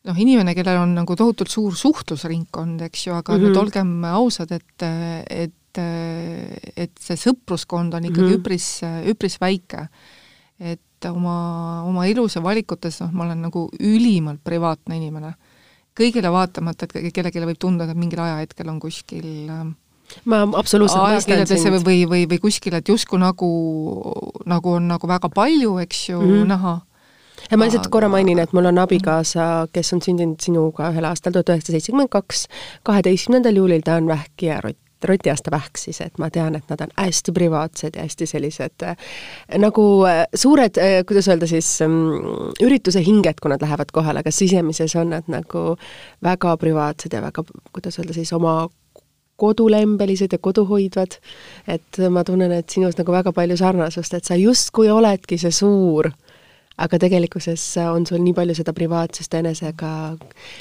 noh, inimene, kellel on nagu tohutult suur suhtlusringkond, eks ju, aga mm -hmm. nüüd olgem ausad, et, et et see sõpruskond on ikkagi mm -hmm. üpris, üpris väike. et oma, oma elus ja valikutes, noh, ma olen nagu ülimalt privaatne inimene. kõigile vaatamata, et kellelegi võib tunduda, et mingil ajahetkel on kuskil ma absoluutselt mõistan sind. või, või, või kuskil, et justkui nagu, nagu on nagu väga palju, eks ju mm, -hmm. näha ja ma lihtsalt korra mainin, et mul on abikaasa, kes on sündinud sinuga ühel aastal, tuhat üheksasada seitsekümmend kaks, kaheteistkümnendal juulil ta on vähki ja rott rotiaasta vähk siis, et ma tean, et nad on hästi privaatsed ja hästi sellised äh, nagu äh, suured äh,, kuidas öelda siis ähm,, ürituse hinged, kui nad lähevad kohale, aga sisemises on nad nagu väga privaatsed ja väga, kuidas öelda siis, oma kodulembelised ja koduhoidvad, et ma tunnen, et sinus nagu väga palju sarnasust, et sa justkui oledki see suur aga tegelikkuses on sul nii palju seda privaatsust enesega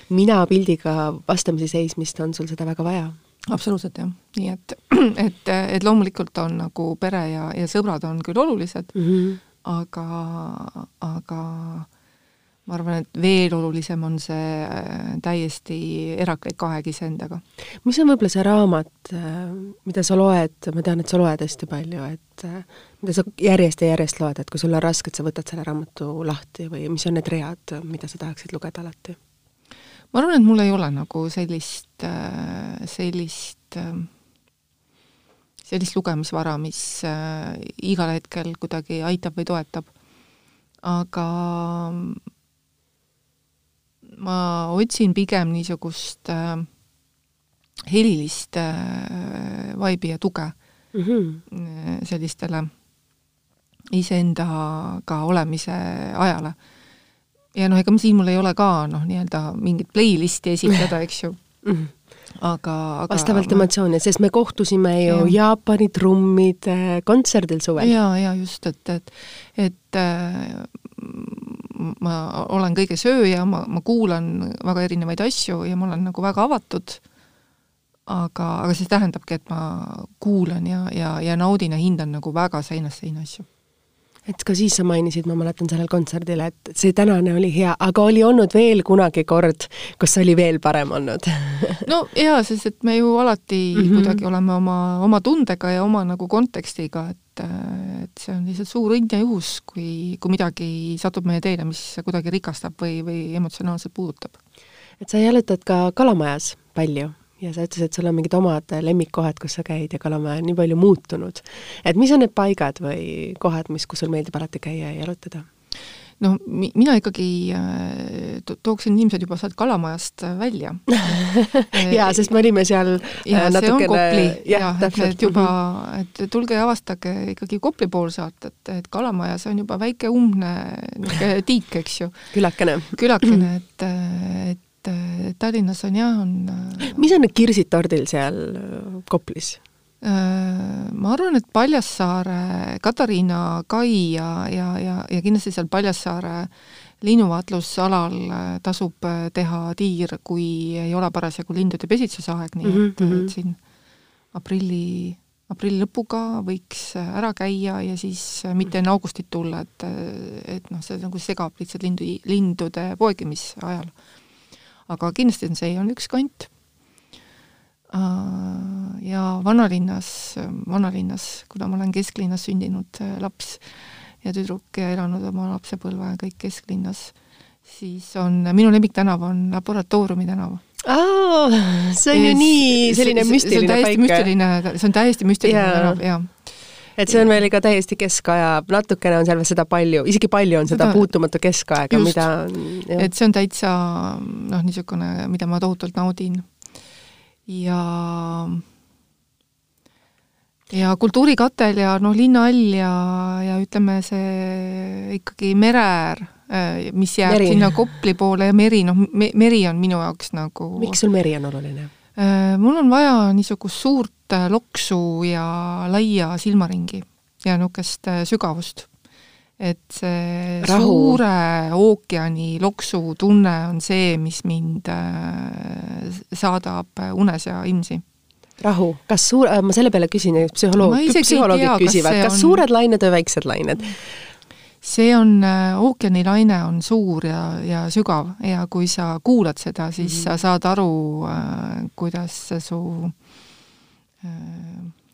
mina-pildiga vastamisi seismist, on sul seda väga vaja absoluutselt jah, nii et, *clears throat* et, et loomulikult on nagu pere ja, ja sõbrad on küll olulised mm, -hmm. aga, aga ma arvan, et veel olulisem on see äh, täiesti eraklik aeg iseendaga. mis on võib-olla see raamat, äh, mida sa loed, ma tean, et sa loed hästi palju, et äh, mida sa järjest ja järjest loed, et kui sul on raske, et sa võtad selle raamatu lahti või mis on need read, mida sa tahaksid lugeda alati? ma arvan, et mul ei ole nagu sellist, sellist sellist lugemisvara, mis igal hetkel kuidagi aitab või toetab. aga ma otsin pigem niisugust äh, helilist äh, vaibi ja tuge mm -hmm. sellistele iseendaga olemise ajale. ja noh, ega siin mul ei ole ka noh, nii-öelda mingit playlist'i esitada, eks ju *laughs* mm. -hmm aga, aga vastavalt ma... emotsioone, sest me kohtusime ju ja. Jaapani trummide kontserdil suvel. jaa, jaa, just, et, et et äh, ma olen kõige sööja, ma, ma kuulan väga erinevaid asju ja ma olen nagu väga avatud aga, aga see tähendabki, et ma kuulan ja, ja, ja naudin ja hindan nagu väga seinast seina asju. et ka siis sa mainisid, ma mäletan sellel kontserdil, et see tänane oli hea, aga oli olnud veel kunagi kord, kus see oli veel parem olnud *laughs* no jaa, sest et me ju alati mm -hmm. kuidagi oleme oma, oma tundega ja oma nagu kontekstiga, et et see on lihtsalt suur õnn ja juhus, kui, kui midagi satub meie teele, mis kuidagi rikastab või, või emotsionaalselt puudutab. et sa jalutad ka Kalamajas palju ja sa ütlesid, et sul on mingid omad lemmikkohad, kus sa käid ja Kalamaja on nii palju muutunud. et mis on need paigad või kohad, mis, kus sul meeldib alati käia ja jalutada? No mi-, mina ikkagi äh, to-, tooksin inimesed juba sealt Kalamajast äh, välja *laughs* jaa, sest me olime seal ja äh, natukene on Kopli, jah, et need juba, mhm. et tulge ja avastage ikkagi Kopli poolsaart, et, et Kalamaja, see on juba väike umbne *laughs* tiik, eks ju. külakene. külakene, *clears throat* et, et et Tallinnas on jah, on mis on need kirsid tordil seal Koplis? Äh, ma arvan, et Paljassaare, Katariina kai ja, ja, ja, ja kindlasti seal Paljassaare linnuvaatlusalal tasub teha tiir, kui ei ole parasjagu lindude pesitsusaeg, nii et mm, -hmm. et siin aprilli, aprilli lõpuga võiks ära käia ja siis mitte enne augustit tulla, et, et noh, see nagu segab lihtsalt lindu, lindude poegimise ajal aga kindlasti on see on üks kant. Äh, ja vanalinnas, vanalinnas, kuna ma olen kesklinnas sündinud äh, laps ja tüdruk ja elanud oma lapsepõlve kõik kesklinnas, siis on, minu lemmiktänav on Laboratooriumi tänav aa, see on ju nii selline müstiline paik. müstiline, see on täiesti müstiline yeah. tänav, jaa et see on veel ikka täiesti keskaja, natukene on seal veel seda palju, isegi palju on seda, seda puutumatu keskaega, mida et see on täitsa noh, niisugune, mida ma tohutult naudin. Ja ja Kultuurikatel ja noh, linnahall ja, ja ütleme, see ikkagi mere äär, äh, mis jääb meri. sinna Kopli poole ja meri, noh me,, meri on minu jaoks nagu miks sul meri on oluline? Äh, mul on vaja niisugust suurt äh, loksu ja laia silmaringi ja niisugust sügavust. Et see Rahu. suure ookeani loksu tunne on see, mis mind saadab unes ja imsi rahu, kas suur, ma selle peale küsin, psühholoog, psühholoogid küsivad, kas on... suured lained või väiksed lained? see on, äh, ookeanilaine on suur ja, ja sügav ja kui sa kuulad seda, siis mm -hmm. sa saad aru, äh, kuidas see su äh,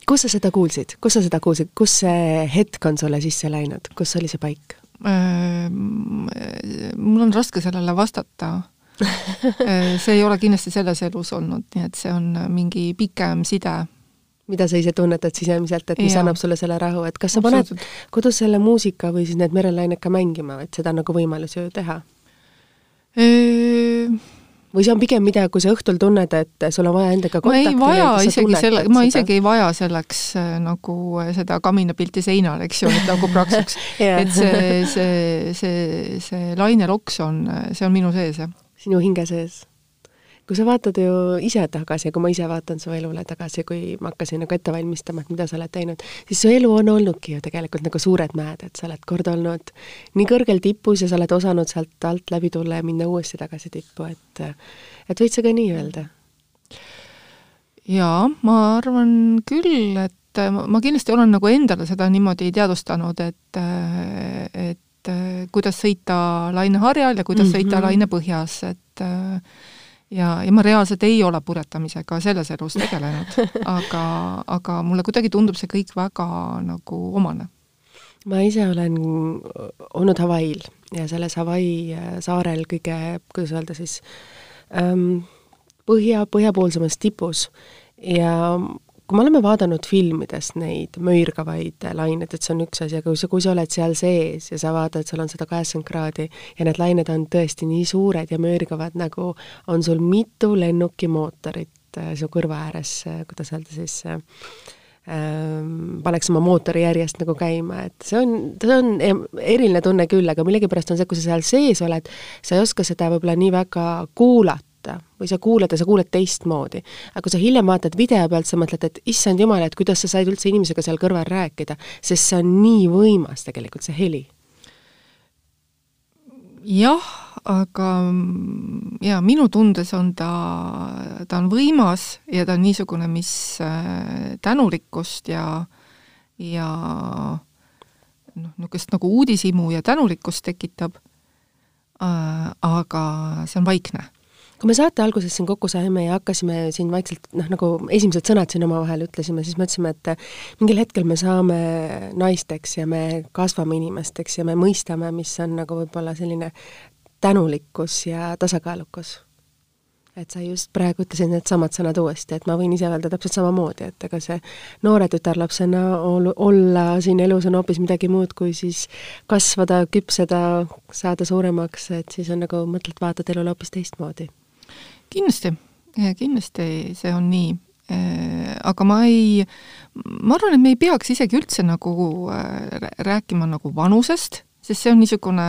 kus sa seda kuulsid, kus sa seda kuulsid, kus see hetk on sulle sisse läinud, kus oli see paik? Mul on raske sellele vastata. See ei ole kindlasti selles elus olnud, nii et see on mingi pikem side. Mida sa ise tunnetad sisemiselt, et mis ja. annab sulle selle rahu, et kas sa paned kodus selle muusika või siis need merelained ka mängima, et seda on nagu võimalus ju teha? Eee...? Või see on pigem midagi, kui sa õhtul tunned, et sul on vaja endaga kontakti ma ei vaja isegi selle, ma seda? isegi ei vaja selleks äh, nagu äh, seda kaminapilti seinal, eks ju, et nagu praksuks *laughs* et see, see, see, see laineloks on, see on minu sees, jah. sinu hinge sees kui sa vaatad ju ise tagasi ja kui ma ise vaatan su elule tagasi, kui ma hakkasin nagu ette valmistama, et mida sa oled teinud, siis su elu on olnudki ju tegelikult nagu suured mäed, et sa oled kord olnud nii kõrgel tipus ja sa oled osanud sealt alt läbi tulla ja minna uuesti tagasi tippu, et et võid sa ka nii öelda? jaa, ma arvan küll, et ma kindlasti olen nagu endale seda niimoodi teadvustanud, et et kuidas sõita laineharjal ja kuidas mm -hmm. sõita lainepõhjas, et ja, ja ma reaalselt ei ole puretamisega selles elus tegelenud, *laughs* aga, aga mulle kuidagi tundub see kõik väga nagu omane. ma ise olen olnud Hawaii'l ja selles Hawaii äh, saarel kõige, kuidas öelda siis ähm,, põhja, põhjapoolsemas tipus ja kui me oleme vaadanud filmides neid möirgavaid laineid, et see on üks asi, aga kui sa, kui sa oled seal sees ja sa vaatad, seal on sada kaheksakümmend kraadi ja need lained on tõesti nii suured ja möirgavad, nagu on sul mitu lennukimootorit äh, su kõrva ääres, äh, kuidas öelda siis äh, ähm, paneks oma mootori järjest nagu käima, et see on, see on eriline tunne küll, aga millegipärast on see, kui sa seal sees oled, sa ei oska seda võib-olla nii väga kuulata, kuulata või sa kuulad ja sa kuuled teistmoodi. aga kui sa hiljem vaatad video pealt, sa mõtled, et issand jumal, et kuidas sa said üldse inimesega seal kõrval rääkida, sest see on nii võimas tegelikult, see heli. jah, aga jaa, minu tundes on ta, ta on võimas ja ta on niisugune, mis äh, tänulikkust ja, ja noh, niisugust nagu uudishimu ja tänulikkust tekitab äh,, aga see on vaikne kui me saate alguses siin kokku saime ja hakkasime siin vaikselt noh, nagu esimesed sõnad siin omavahel ütlesime, siis mõtlesime, et mingil hetkel me saame naisteks ja me kasvame inimesteks ja me mõistame, mis on nagu võib-olla selline tänulikkus ja tasakaalukus. et sa just praegu ütlesid needsamad sõnad uuesti, et ma võin ise öelda täpselt samamoodi, et ega see noore tütarlapsena ol-, olla siin elus on hoopis midagi muud, kui siis kasvada, küpseda, saada suuremaks, et siis on nagu mõtled, vaatad elule hoopis teistmoodi kindlasti, kindlasti see on nii. Aga ma ei, ma arvan, et me ei peaks isegi üldse nagu äh, rääkima nagu vanusest, sest see on niisugune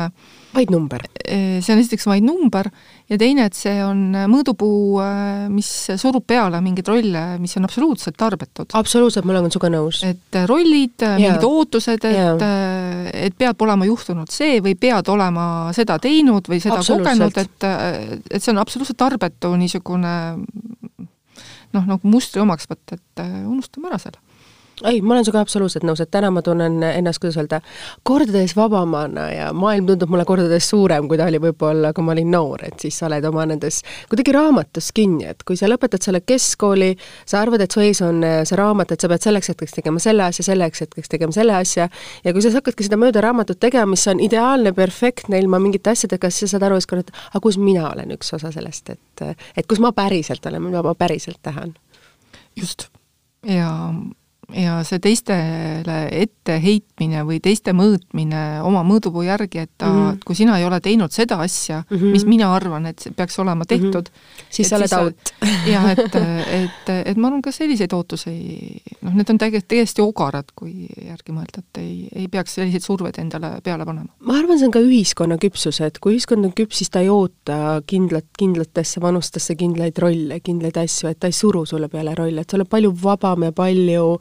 vaid number? Äh, see on esiteks vaid number ja teine, et see on mõõdupuu, mis surub peale mingeid rolle, mis on absoluutselt tarbetud. absoluutselt, ma olen sinuga nõus. et rollid, mingid ootused, et, et peab olema juhtunud see või pead olema seda teinud või seda kogenud, et, et see on absoluutselt tarbetu niisugune noh, nagu mustri omaks võtta, et unustame ära selle ei, ma olen sinuga absoluutselt nõus, et täna ma tunnen ennast, kuidas öelda, kordades vabamana ja maailm tundub mulle kordades suurem, kui ta oli võib-olla, kui ma olin noor, et siis sa oled oma nendes kuidagi raamatus kinni, et kui sa lõpetad selle keskkooli, sa arvad, et su ees on äh, see raamat, et sa pead selleks hetkeks tegema selle asja, selleks hetkeks tegema selle asja, ja kui sa hakkadki seda mööda raamatut tegema, mis on ideaalne, perfektne, ilma mingite asjadega, siis sa saad aru ükskord, et aga kus mina olen üks osa sellest, et et kus ma päriselt olen, mida ma päriselt tahan. just. ja ja see teistele etteheitmine või teiste mõõtmine oma mõõdupuu järgi, et ta mm, -hmm. kui sina ei ole teinud seda asja mm, -hmm. mis mina arvan, et peaks olema tehtud mm, -hmm. siis sa oled out. *laughs* jah, et, et, et ma arvan, ka selliseid ootusi, noh, need on täiesti, täiesti ogarad, kui järgi mõelda, et ei, ei peaks selliseid surveid endale peale panema. ma arvan, see on ka ühiskonna küpsus, et kui ühiskond on küps, siis ta ei oota kindlat, kindlatesse vanustesse kindlaid rolle, kindlaid asju, et ta ei suru sulle peale rolle, et sa oled palju vabam ja palju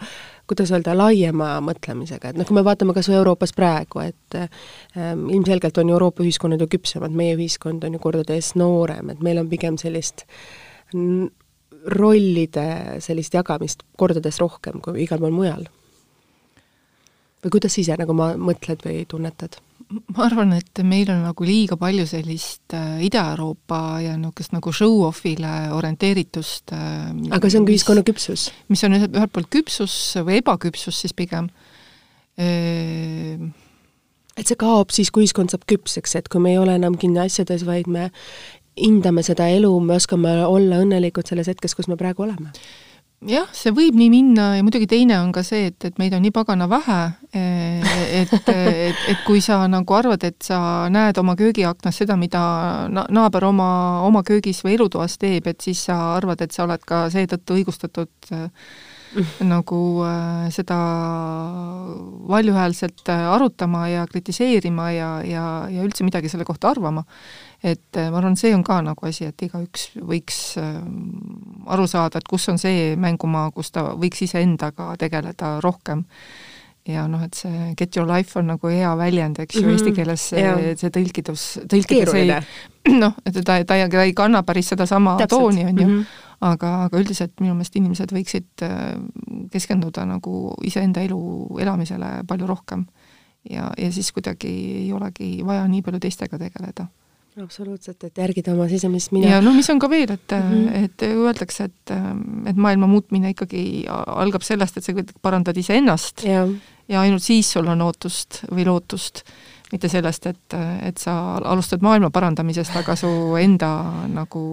kuidas öelda, laiema mõtlemisega, et noh, kui me vaatame kas või Euroopas praegu, et ähm, ilmselgelt on Euroopa ühiskonnad ju küpsemad, meie ühiskond on ju kordades noorem, et meil on pigem sellist rollide sellist jagamist kordades rohkem kui igal pool mujal. või kuidas sa ise nagu ma mõtled või tunnetad? Ma arvan, et meil on nagu liiga palju sellist äh, Ida-Euroopa ja niisugust nagu show-off'ile orienteeritust äh,. aga see on ka ühiskonna küpsus? mis on ühelt, ühelt poolt küpsus või ebaküpsus siis pigem äh, et see kaob siis, kui ühiskond saab küpseks, et kui me ei ole enam kinni asjades, vaid me hindame seda elu, me oskame olla õnnelikud selles hetkes, kus me praegu oleme jah, see võib nii minna ja muidugi teine on ka see, et, et meid on nii pagana vähe, et, et, et kui sa nagu arvad, et sa näed oma köögiaknas seda, mida na-, naaber oma, oma köögis või elutoas teeb, et siis sa arvad, et sa oled ka seetõttu õigustatud mm. nagu äh, seda valjuhäälselt arutama ja kritiseerima ja, ja, ja üldse midagi selle kohta arvama et äh, ma arvan, see on ka nagu asi, et igaüks võiks ähm, aru saada, et kus on see mängumaa, kus ta võiks iseendaga tegeleda rohkem. ja noh, et see get your life on nagu hea väljend, eks ju mm -hmm., eesti keeles see, see tõlkidus, tõlkides ei *clears throat* noh, et ta, ta, ta ei kanna päris sedasama tooni, on ju mm, -hmm. aga, aga üldiselt minu meelest inimesed võiksid äh, keskenduda nagu iseenda elu elamisele palju rohkem. ja, ja siis kuidagi ei olegi vaja nii palju teistega tegeleda absoluutselt, et järgida oma sisemist mina. ja no mis on ka veel, et mm, -hmm. et öeldakse, et, et maailma muutmine ikkagi algab sellest, et sa parandad iseennast ja. ja ainult siis sul on ootust või lootust, mitte sellest, et, et sa alustad maailma parandamisest, aga su enda nagu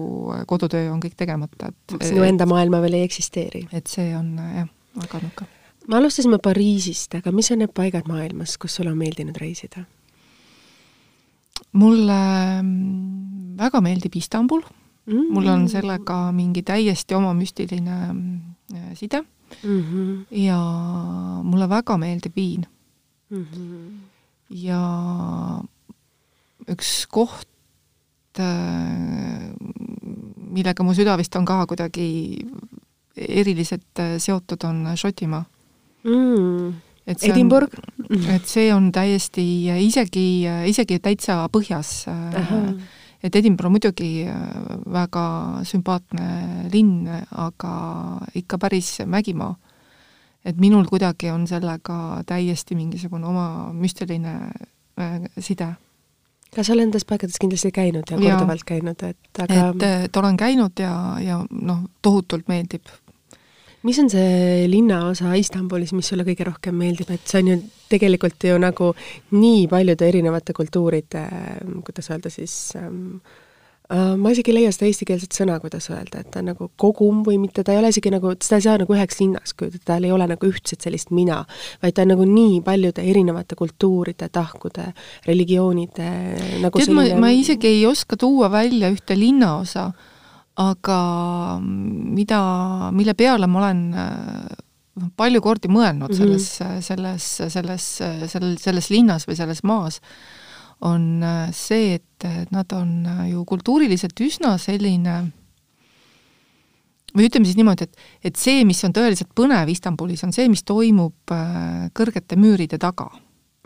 kodutöö on kõik tegemata, et sinu enda maailma veel ei eksisteeri. et see on jah väga nukker. me alustasime Pariisist, aga mis on need paigad maailmas, kus sulle on meeldinud reisida? Mulle mm, väga meeldib Istanbul mm, -hmm. mul on sellega mingi täiesti oma müstiline mm, side mm. -hmm. ja mulle väga meeldib Viin mm. -hmm. ja üks koht, äh, millega mu süda vist on ka kuidagi eriliselt äh, seotud, on Šotimaa mm.. Et see Edinburgh? on, et see on täiesti, isegi, isegi täitsa põhjas Aha et Edinburgh muidugi väga sümpaatne linn, aga ikka päris mägimaa. et minul kuidagi on sellega täiesti mingisugune oma müstiline side ka sa oled nendes paikades kindlasti käinud ja korduvalt ja. käinud, et aga et, et olen käinud ja, ja noh, tohutult meeldib. Mis on see linnaosa Istanbulis, mis sulle kõige rohkem meeldib, et see on ju tegelikult ju nagu nii paljude erinevate kultuuride, kuidas öelda siis ähm,, Äh, ma isegi ei leia seda eestikeelset sõna, kuidas öelda, et ta on nagu kogum või mitte, ta ei ole isegi nagu, seda ei saa nagu üheks linnaks kujutada, tal ei ole nagu ühtset sellist mina, vaid ta on nagu nii paljude erinevate kultuuride, tahkude, religioonide nagu tead selline..., ma, ma isegi ei oska tuua välja ühte linnaosa, aga mida, mille peale ma olen noh, palju kordi mõelnud mm -hmm. selles, selles, selles, selles, selles linnas või selles maas, on äh, see, et nad on äh, ju kultuuriliselt üsna selline või ütleme siis niimoodi, et, et see, mis on tõeliselt põnev Istanbulis, on see, mis toimub äh, kõrgete müüride taga.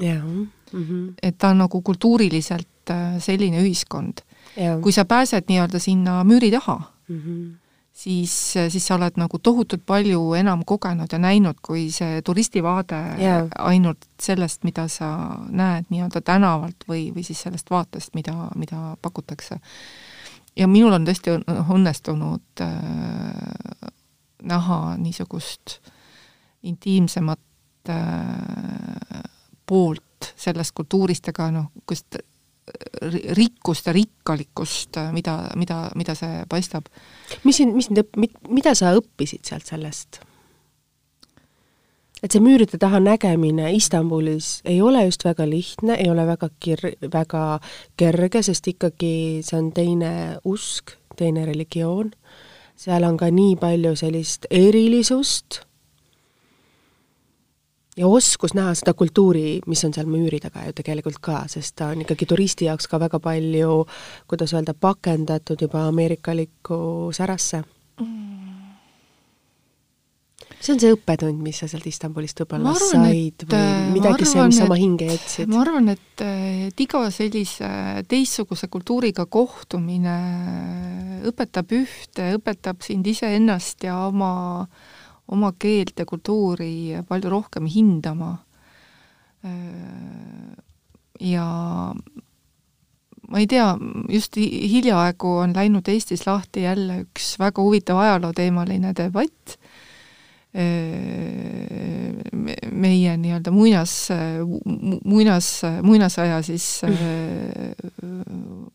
Mm -hmm. et ta on nagu kultuuriliselt selline ühiskond. Kui sa pääsed nii-öelda sinna müüri taha mm, -hmm siis, siis sa oled nagu tohutult palju enam kogenud ja näinud, kui see turistivaade yeah. ainult sellest, mida sa näed nii-öelda tänavalt või, või siis sellest vaatest, mida, mida pakutakse. ja minul on tõesti õnnestunud äh, näha niisugust intiimsemat äh, poolt sellest kultuurist, aga noh, kust rikkust ja rikkalikkust, mida, mida, mida see paistab. mis sind, mis sind õpp-, mida sa õppisid sealt sellest? et see müüride taha nägemine Istanbulis ei ole just väga lihtne, ei ole väga kir-, väga kerge, sest ikkagi see on teine usk, teine religioon, seal on ka nii palju sellist erilisust ja oskus näha seda kultuuri, mis on seal müüri taga ju tegelikult ka, sest ta on ikkagi turisti jaoks ka väga palju, kuidas öelda, pakendatud juba ameerikalikku särasse mm.. see on see õppetund, mis sa sealt Istanbulist võib-olla said või midagi see, mis oma hinge jätsid? ma arvan, et, et iga sellise teistsuguse kultuuriga kohtumine õpetab ühte, õpetab sind iseennast ja oma äh, oma keelt ja kultuuri palju rohkem hindama. ja ma ei tea, just hiljaaegu on läinud Eestis lahti jälle üks väga huvitav ajalooteemaline debatt. Meie nii-öelda muinas, muinas, muinasaja siis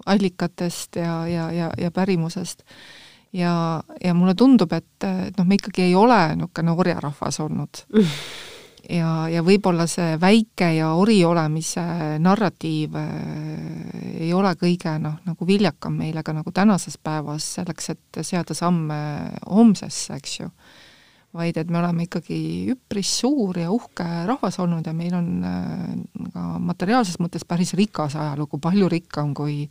allikatest ja, ja, ja, ja pärimusest ja, ja mulle tundub, et, et noh, me ikkagi ei ole niisugune orjarahvas olnud. *laughs* ja, ja võib-olla see väike ja ori olemise narratiiv äh, ei ole kõige noh, nagu viljakam meile ka nagu tänases päevas selleks, et seada samme homsesse, eks ju. vaid et me oleme ikkagi üpris suur ja uhke rahvas olnud ja meil on äh, ka materiaalses mõttes päris rikas ajalugu, palju rikkam kui,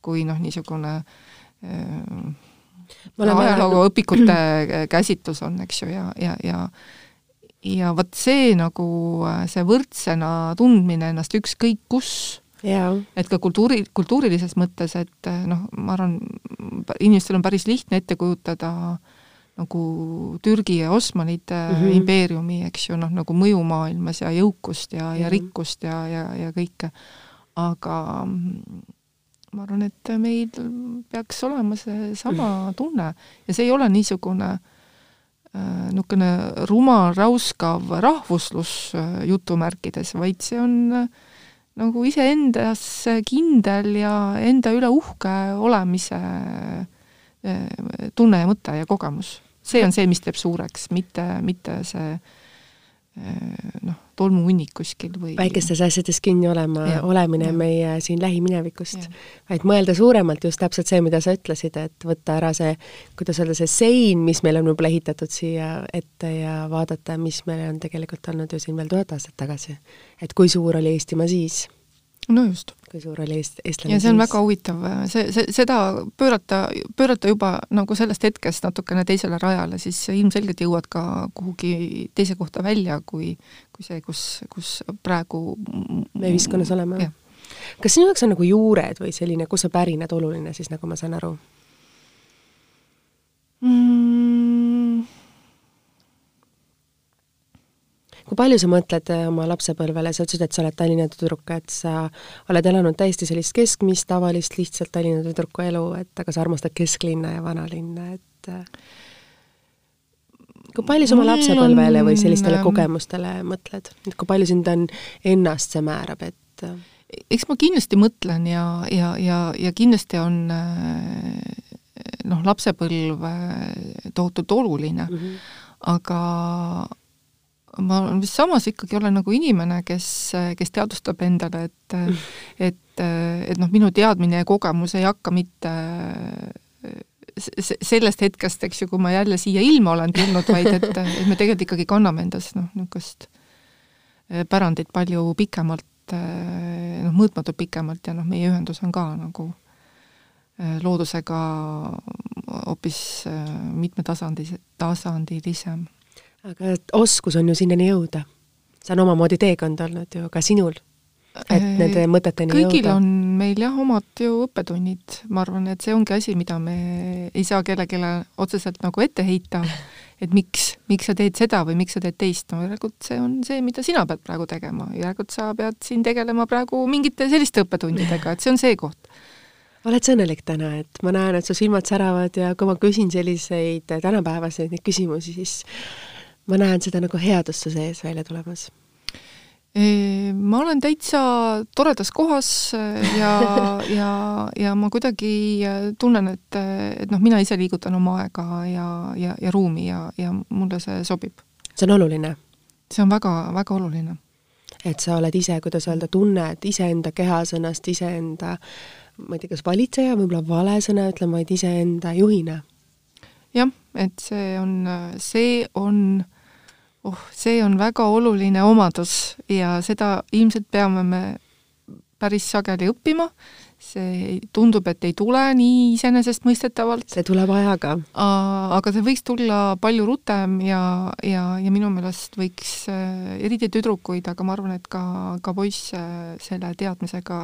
kui noh, niisugune äh, ajalooõpikute käsitlus on, eks ju, ja, ja, ja ja vot see nagu, see võrdsena tundmine ennast ükskõik kus, et ka kultuuri, kultuurilises mõttes, et noh, ma arvan, inimestel on päris lihtne ette kujutada nagu Türgi ja Osmanite mm -hmm. impeeriumi, eks ju, noh, nagu mõju maailmas ja jõukust ja, ja rikkust ja, ja, ja kõike, aga ma arvan, et meil peaks olema seesama tunne ja see ei ole niisugune äh, niisugune rumal, räuskav rahvuslus äh, jutumärkides, vaid see on äh, nagu iseendas kindel ja enda üle uhke olemise tunne ja mõte ja kogemus. See on see, mis teeb suureks, mitte, mitte see äh, noh, tolmuhunnik kuskil või väikestes asjades kinni olema, olemine ja. meie siin lähiminevikust, vaid mõelda suuremalt just täpselt see, mida sa ütlesid, et võtta ära see, kuidas öelda, see sein, mis meil on võib-olla ehitatud siia ette ja vaadata, mis meil on tegelikult olnud ju siin veel tuhat aastat tagasi. et kui suur oli Eestimaa siis no just. kui suur oli eest-, eestlane ja see on siis? väga huvitav, see, see, seda pöörata, pöörata juba nagu sellest hetkest natukene teisele rajale, siis ilmselgelt jõuad ka kuhugi teise kohta välja, kui, kui see, kus, kus praegu me ühiskonnas oleme. kas sinu jaoks on nagu juured või selline, kus sa pärined, oluline siis, nagu ma saan aru mm.? Kui palju sa mõtled äh, oma lapsepõlvele, sa ütlesid, et sa oled Tallinna tüdruk, et sa oled elanud täiesti sellist keskmist, tavalist, lihtsalt Tallinna tüdruku elu, et aga sa armastad kesklinna ja vanalinna, et äh, kui palju sa oma lapsepõlvele või sellistele kogemustele mõtled, et kui palju sind on ennast see määrab, et äh, eks ma kindlasti mõtlen ja, ja, ja, ja kindlasti on noh, lapsepõlv tohutult oluline. Mm, -hmm. aga ma vist samas ikkagi olen nagu inimene, kes, kes teadvustab endale, et et, et noh, minu teadmine ja kogemus ei hakka mitte sellest hetkest, eks ju, kui ma jälle siia ilma olen tulnud, vaid et, et me tegelikult ikkagi kanname endas noh, niisugust pärandit palju pikemalt, noh, mõõtmatult pikemalt ja noh, meie ühendus on ka nagu loodusega hoopis mitmetasandi, tasandilisem aga oskus on ju sinnani jõuda. see on omamoodi teekond olnud ju ka sinul, et nende mõteteni kõigil jõuda. on meil jah, omad ju õppetunnid, ma arvan, et see ongi asi, mida me ei saa kellelegi otseselt nagu ette heita, *laughs* et miks, miks sa teed seda või miks sa teed teist, no järelikult see on see, mida sina pead praegu tegema, järelikult sa pead siin tegelema praegu mingite selliste õppetundidega, et see on see koht. Oled sa õnnelik täna, et ma näen, et su silmad säravad ja kui ma küsin selliseid tänapäevaseid neid küsimusi, siis ma näen seda nagu headust su sees välja tulemas ma olen täitsa toredas kohas äh, ja, *laughs* ja, ja ma kuidagi äh, tunnen, et, et noh, mina ise liigutan oma aega ja, ja, ja ruumi ja, ja mulle see sobib. see on oluline? see on väga, väga oluline. et sa oled ise, kuidas öelda, tunned iseenda kehas ennast iseenda, ma ei tea, kas valitseja, võib-olla vale sõna ütlema, vaid iseenda juhina? jah, et see on, see on äh, oh, see on väga oluline omadus ja seda ilmselt peame me päris sageli õppima, see tundub, et ei tule nii iseenesestmõistetavalt. see tuleb ajaga. aga see võiks tulla palju rutem ja, ja, ja minu meelest võiks äh, eriti tüdrukuid, aga ma arvan, et ka, ka poisse selle teadmisega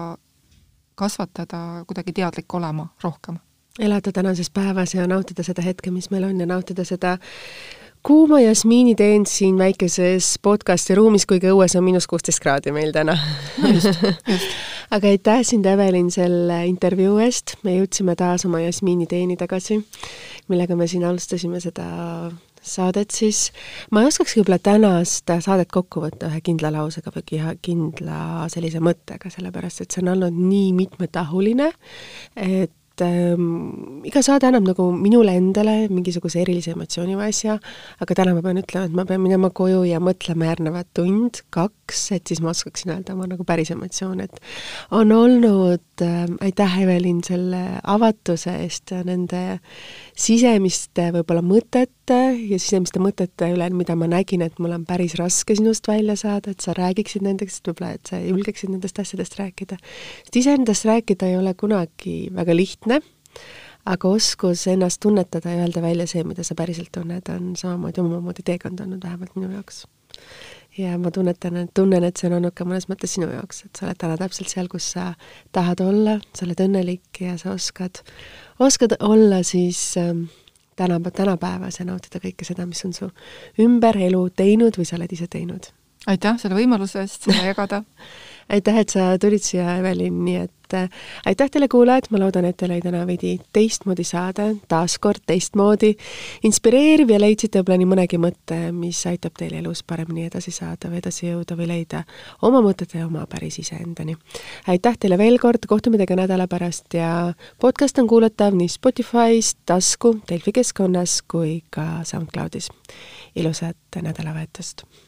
kasvatada, kuidagi teadlik olema rohkem. elada tänases päevas ja nautida seda hetke, mis meil on ja nautida seda kuuma jasmiiniteen siin väikeses podcasti ruumis, kuigi õues on miinus kuusteist kraadi meil täna. Aga aitäh sind, Evelin, selle intervjuu eest, me jõudsime taas oma jasmiiniteeni tagasi, millega me siin alustasime seda saadet, siis. Ma ei oskakski võib-olla tänast saadet kokku võtta ühe kindla lausega või kindla sellise mõttega, sellepärast et see on olnud nii mitmetahuline, et et ähm, iga saade annab nagu minule endale mingisuguse erilise emotsiooni või asja, aga täna ma pean ütlema, et ma pean minema koju ja mõtlema järgnevad tund, kaks, et siis ma oskaksin öelda oma nagu päris emotsioone, et on olnud äh,, aitäh, Evelin, selle avatuse eest ja nende sisemiste võib-olla mõtete ja sisemiste mõtete üle, mida ma nägin, et mul on päris raske sinust välja saada, et sa räägiksid nendest, võib-olla et sa julgeksid nendest asjadest rääkida. sest iseendast rääkida ei ole kunagi väga lihtne, aga oskus ennast tunnetada ja öelda välja see, mida sa päriselt tunned, on samamoodi omamoodi teekond olnud, vähemalt minu jaoks. ja ma tunnetan, et tunnen, et see on olnud ka mõnes mõttes sinu jaoks, et sa oled täna täpselt seal, kus sa tahad olla, sa oled õnnelik ja sa oskad, oskad olla siis ähm, täna, tänapäevas ja nautida kõike seda, mis on su ümber elu teinud või sa oled ise teinud. aitäh selle võimaluse eest seda jagada *laughs* aitäh, et sa tulid siia, Evelin, nii et äh, aitäh teile, kuulajad, ma loodan, et teil oli täna veidi teistmoodi saade, taaskord teistmoodi inspireeriv ja leidsite võib-olla nii mõnegi mõtte, mis aitab teil elus paremini edasi saada või edasi jõuda või leida oma mõtete ja oma päris iseendani. aitäh teile veel kord, kohtume teiega nädala pärast ja podcast on kuulatav nii Spotify's, tasku, Delfi keskkonnas kui ka SoundCloudis. ilusat nädalavahetust!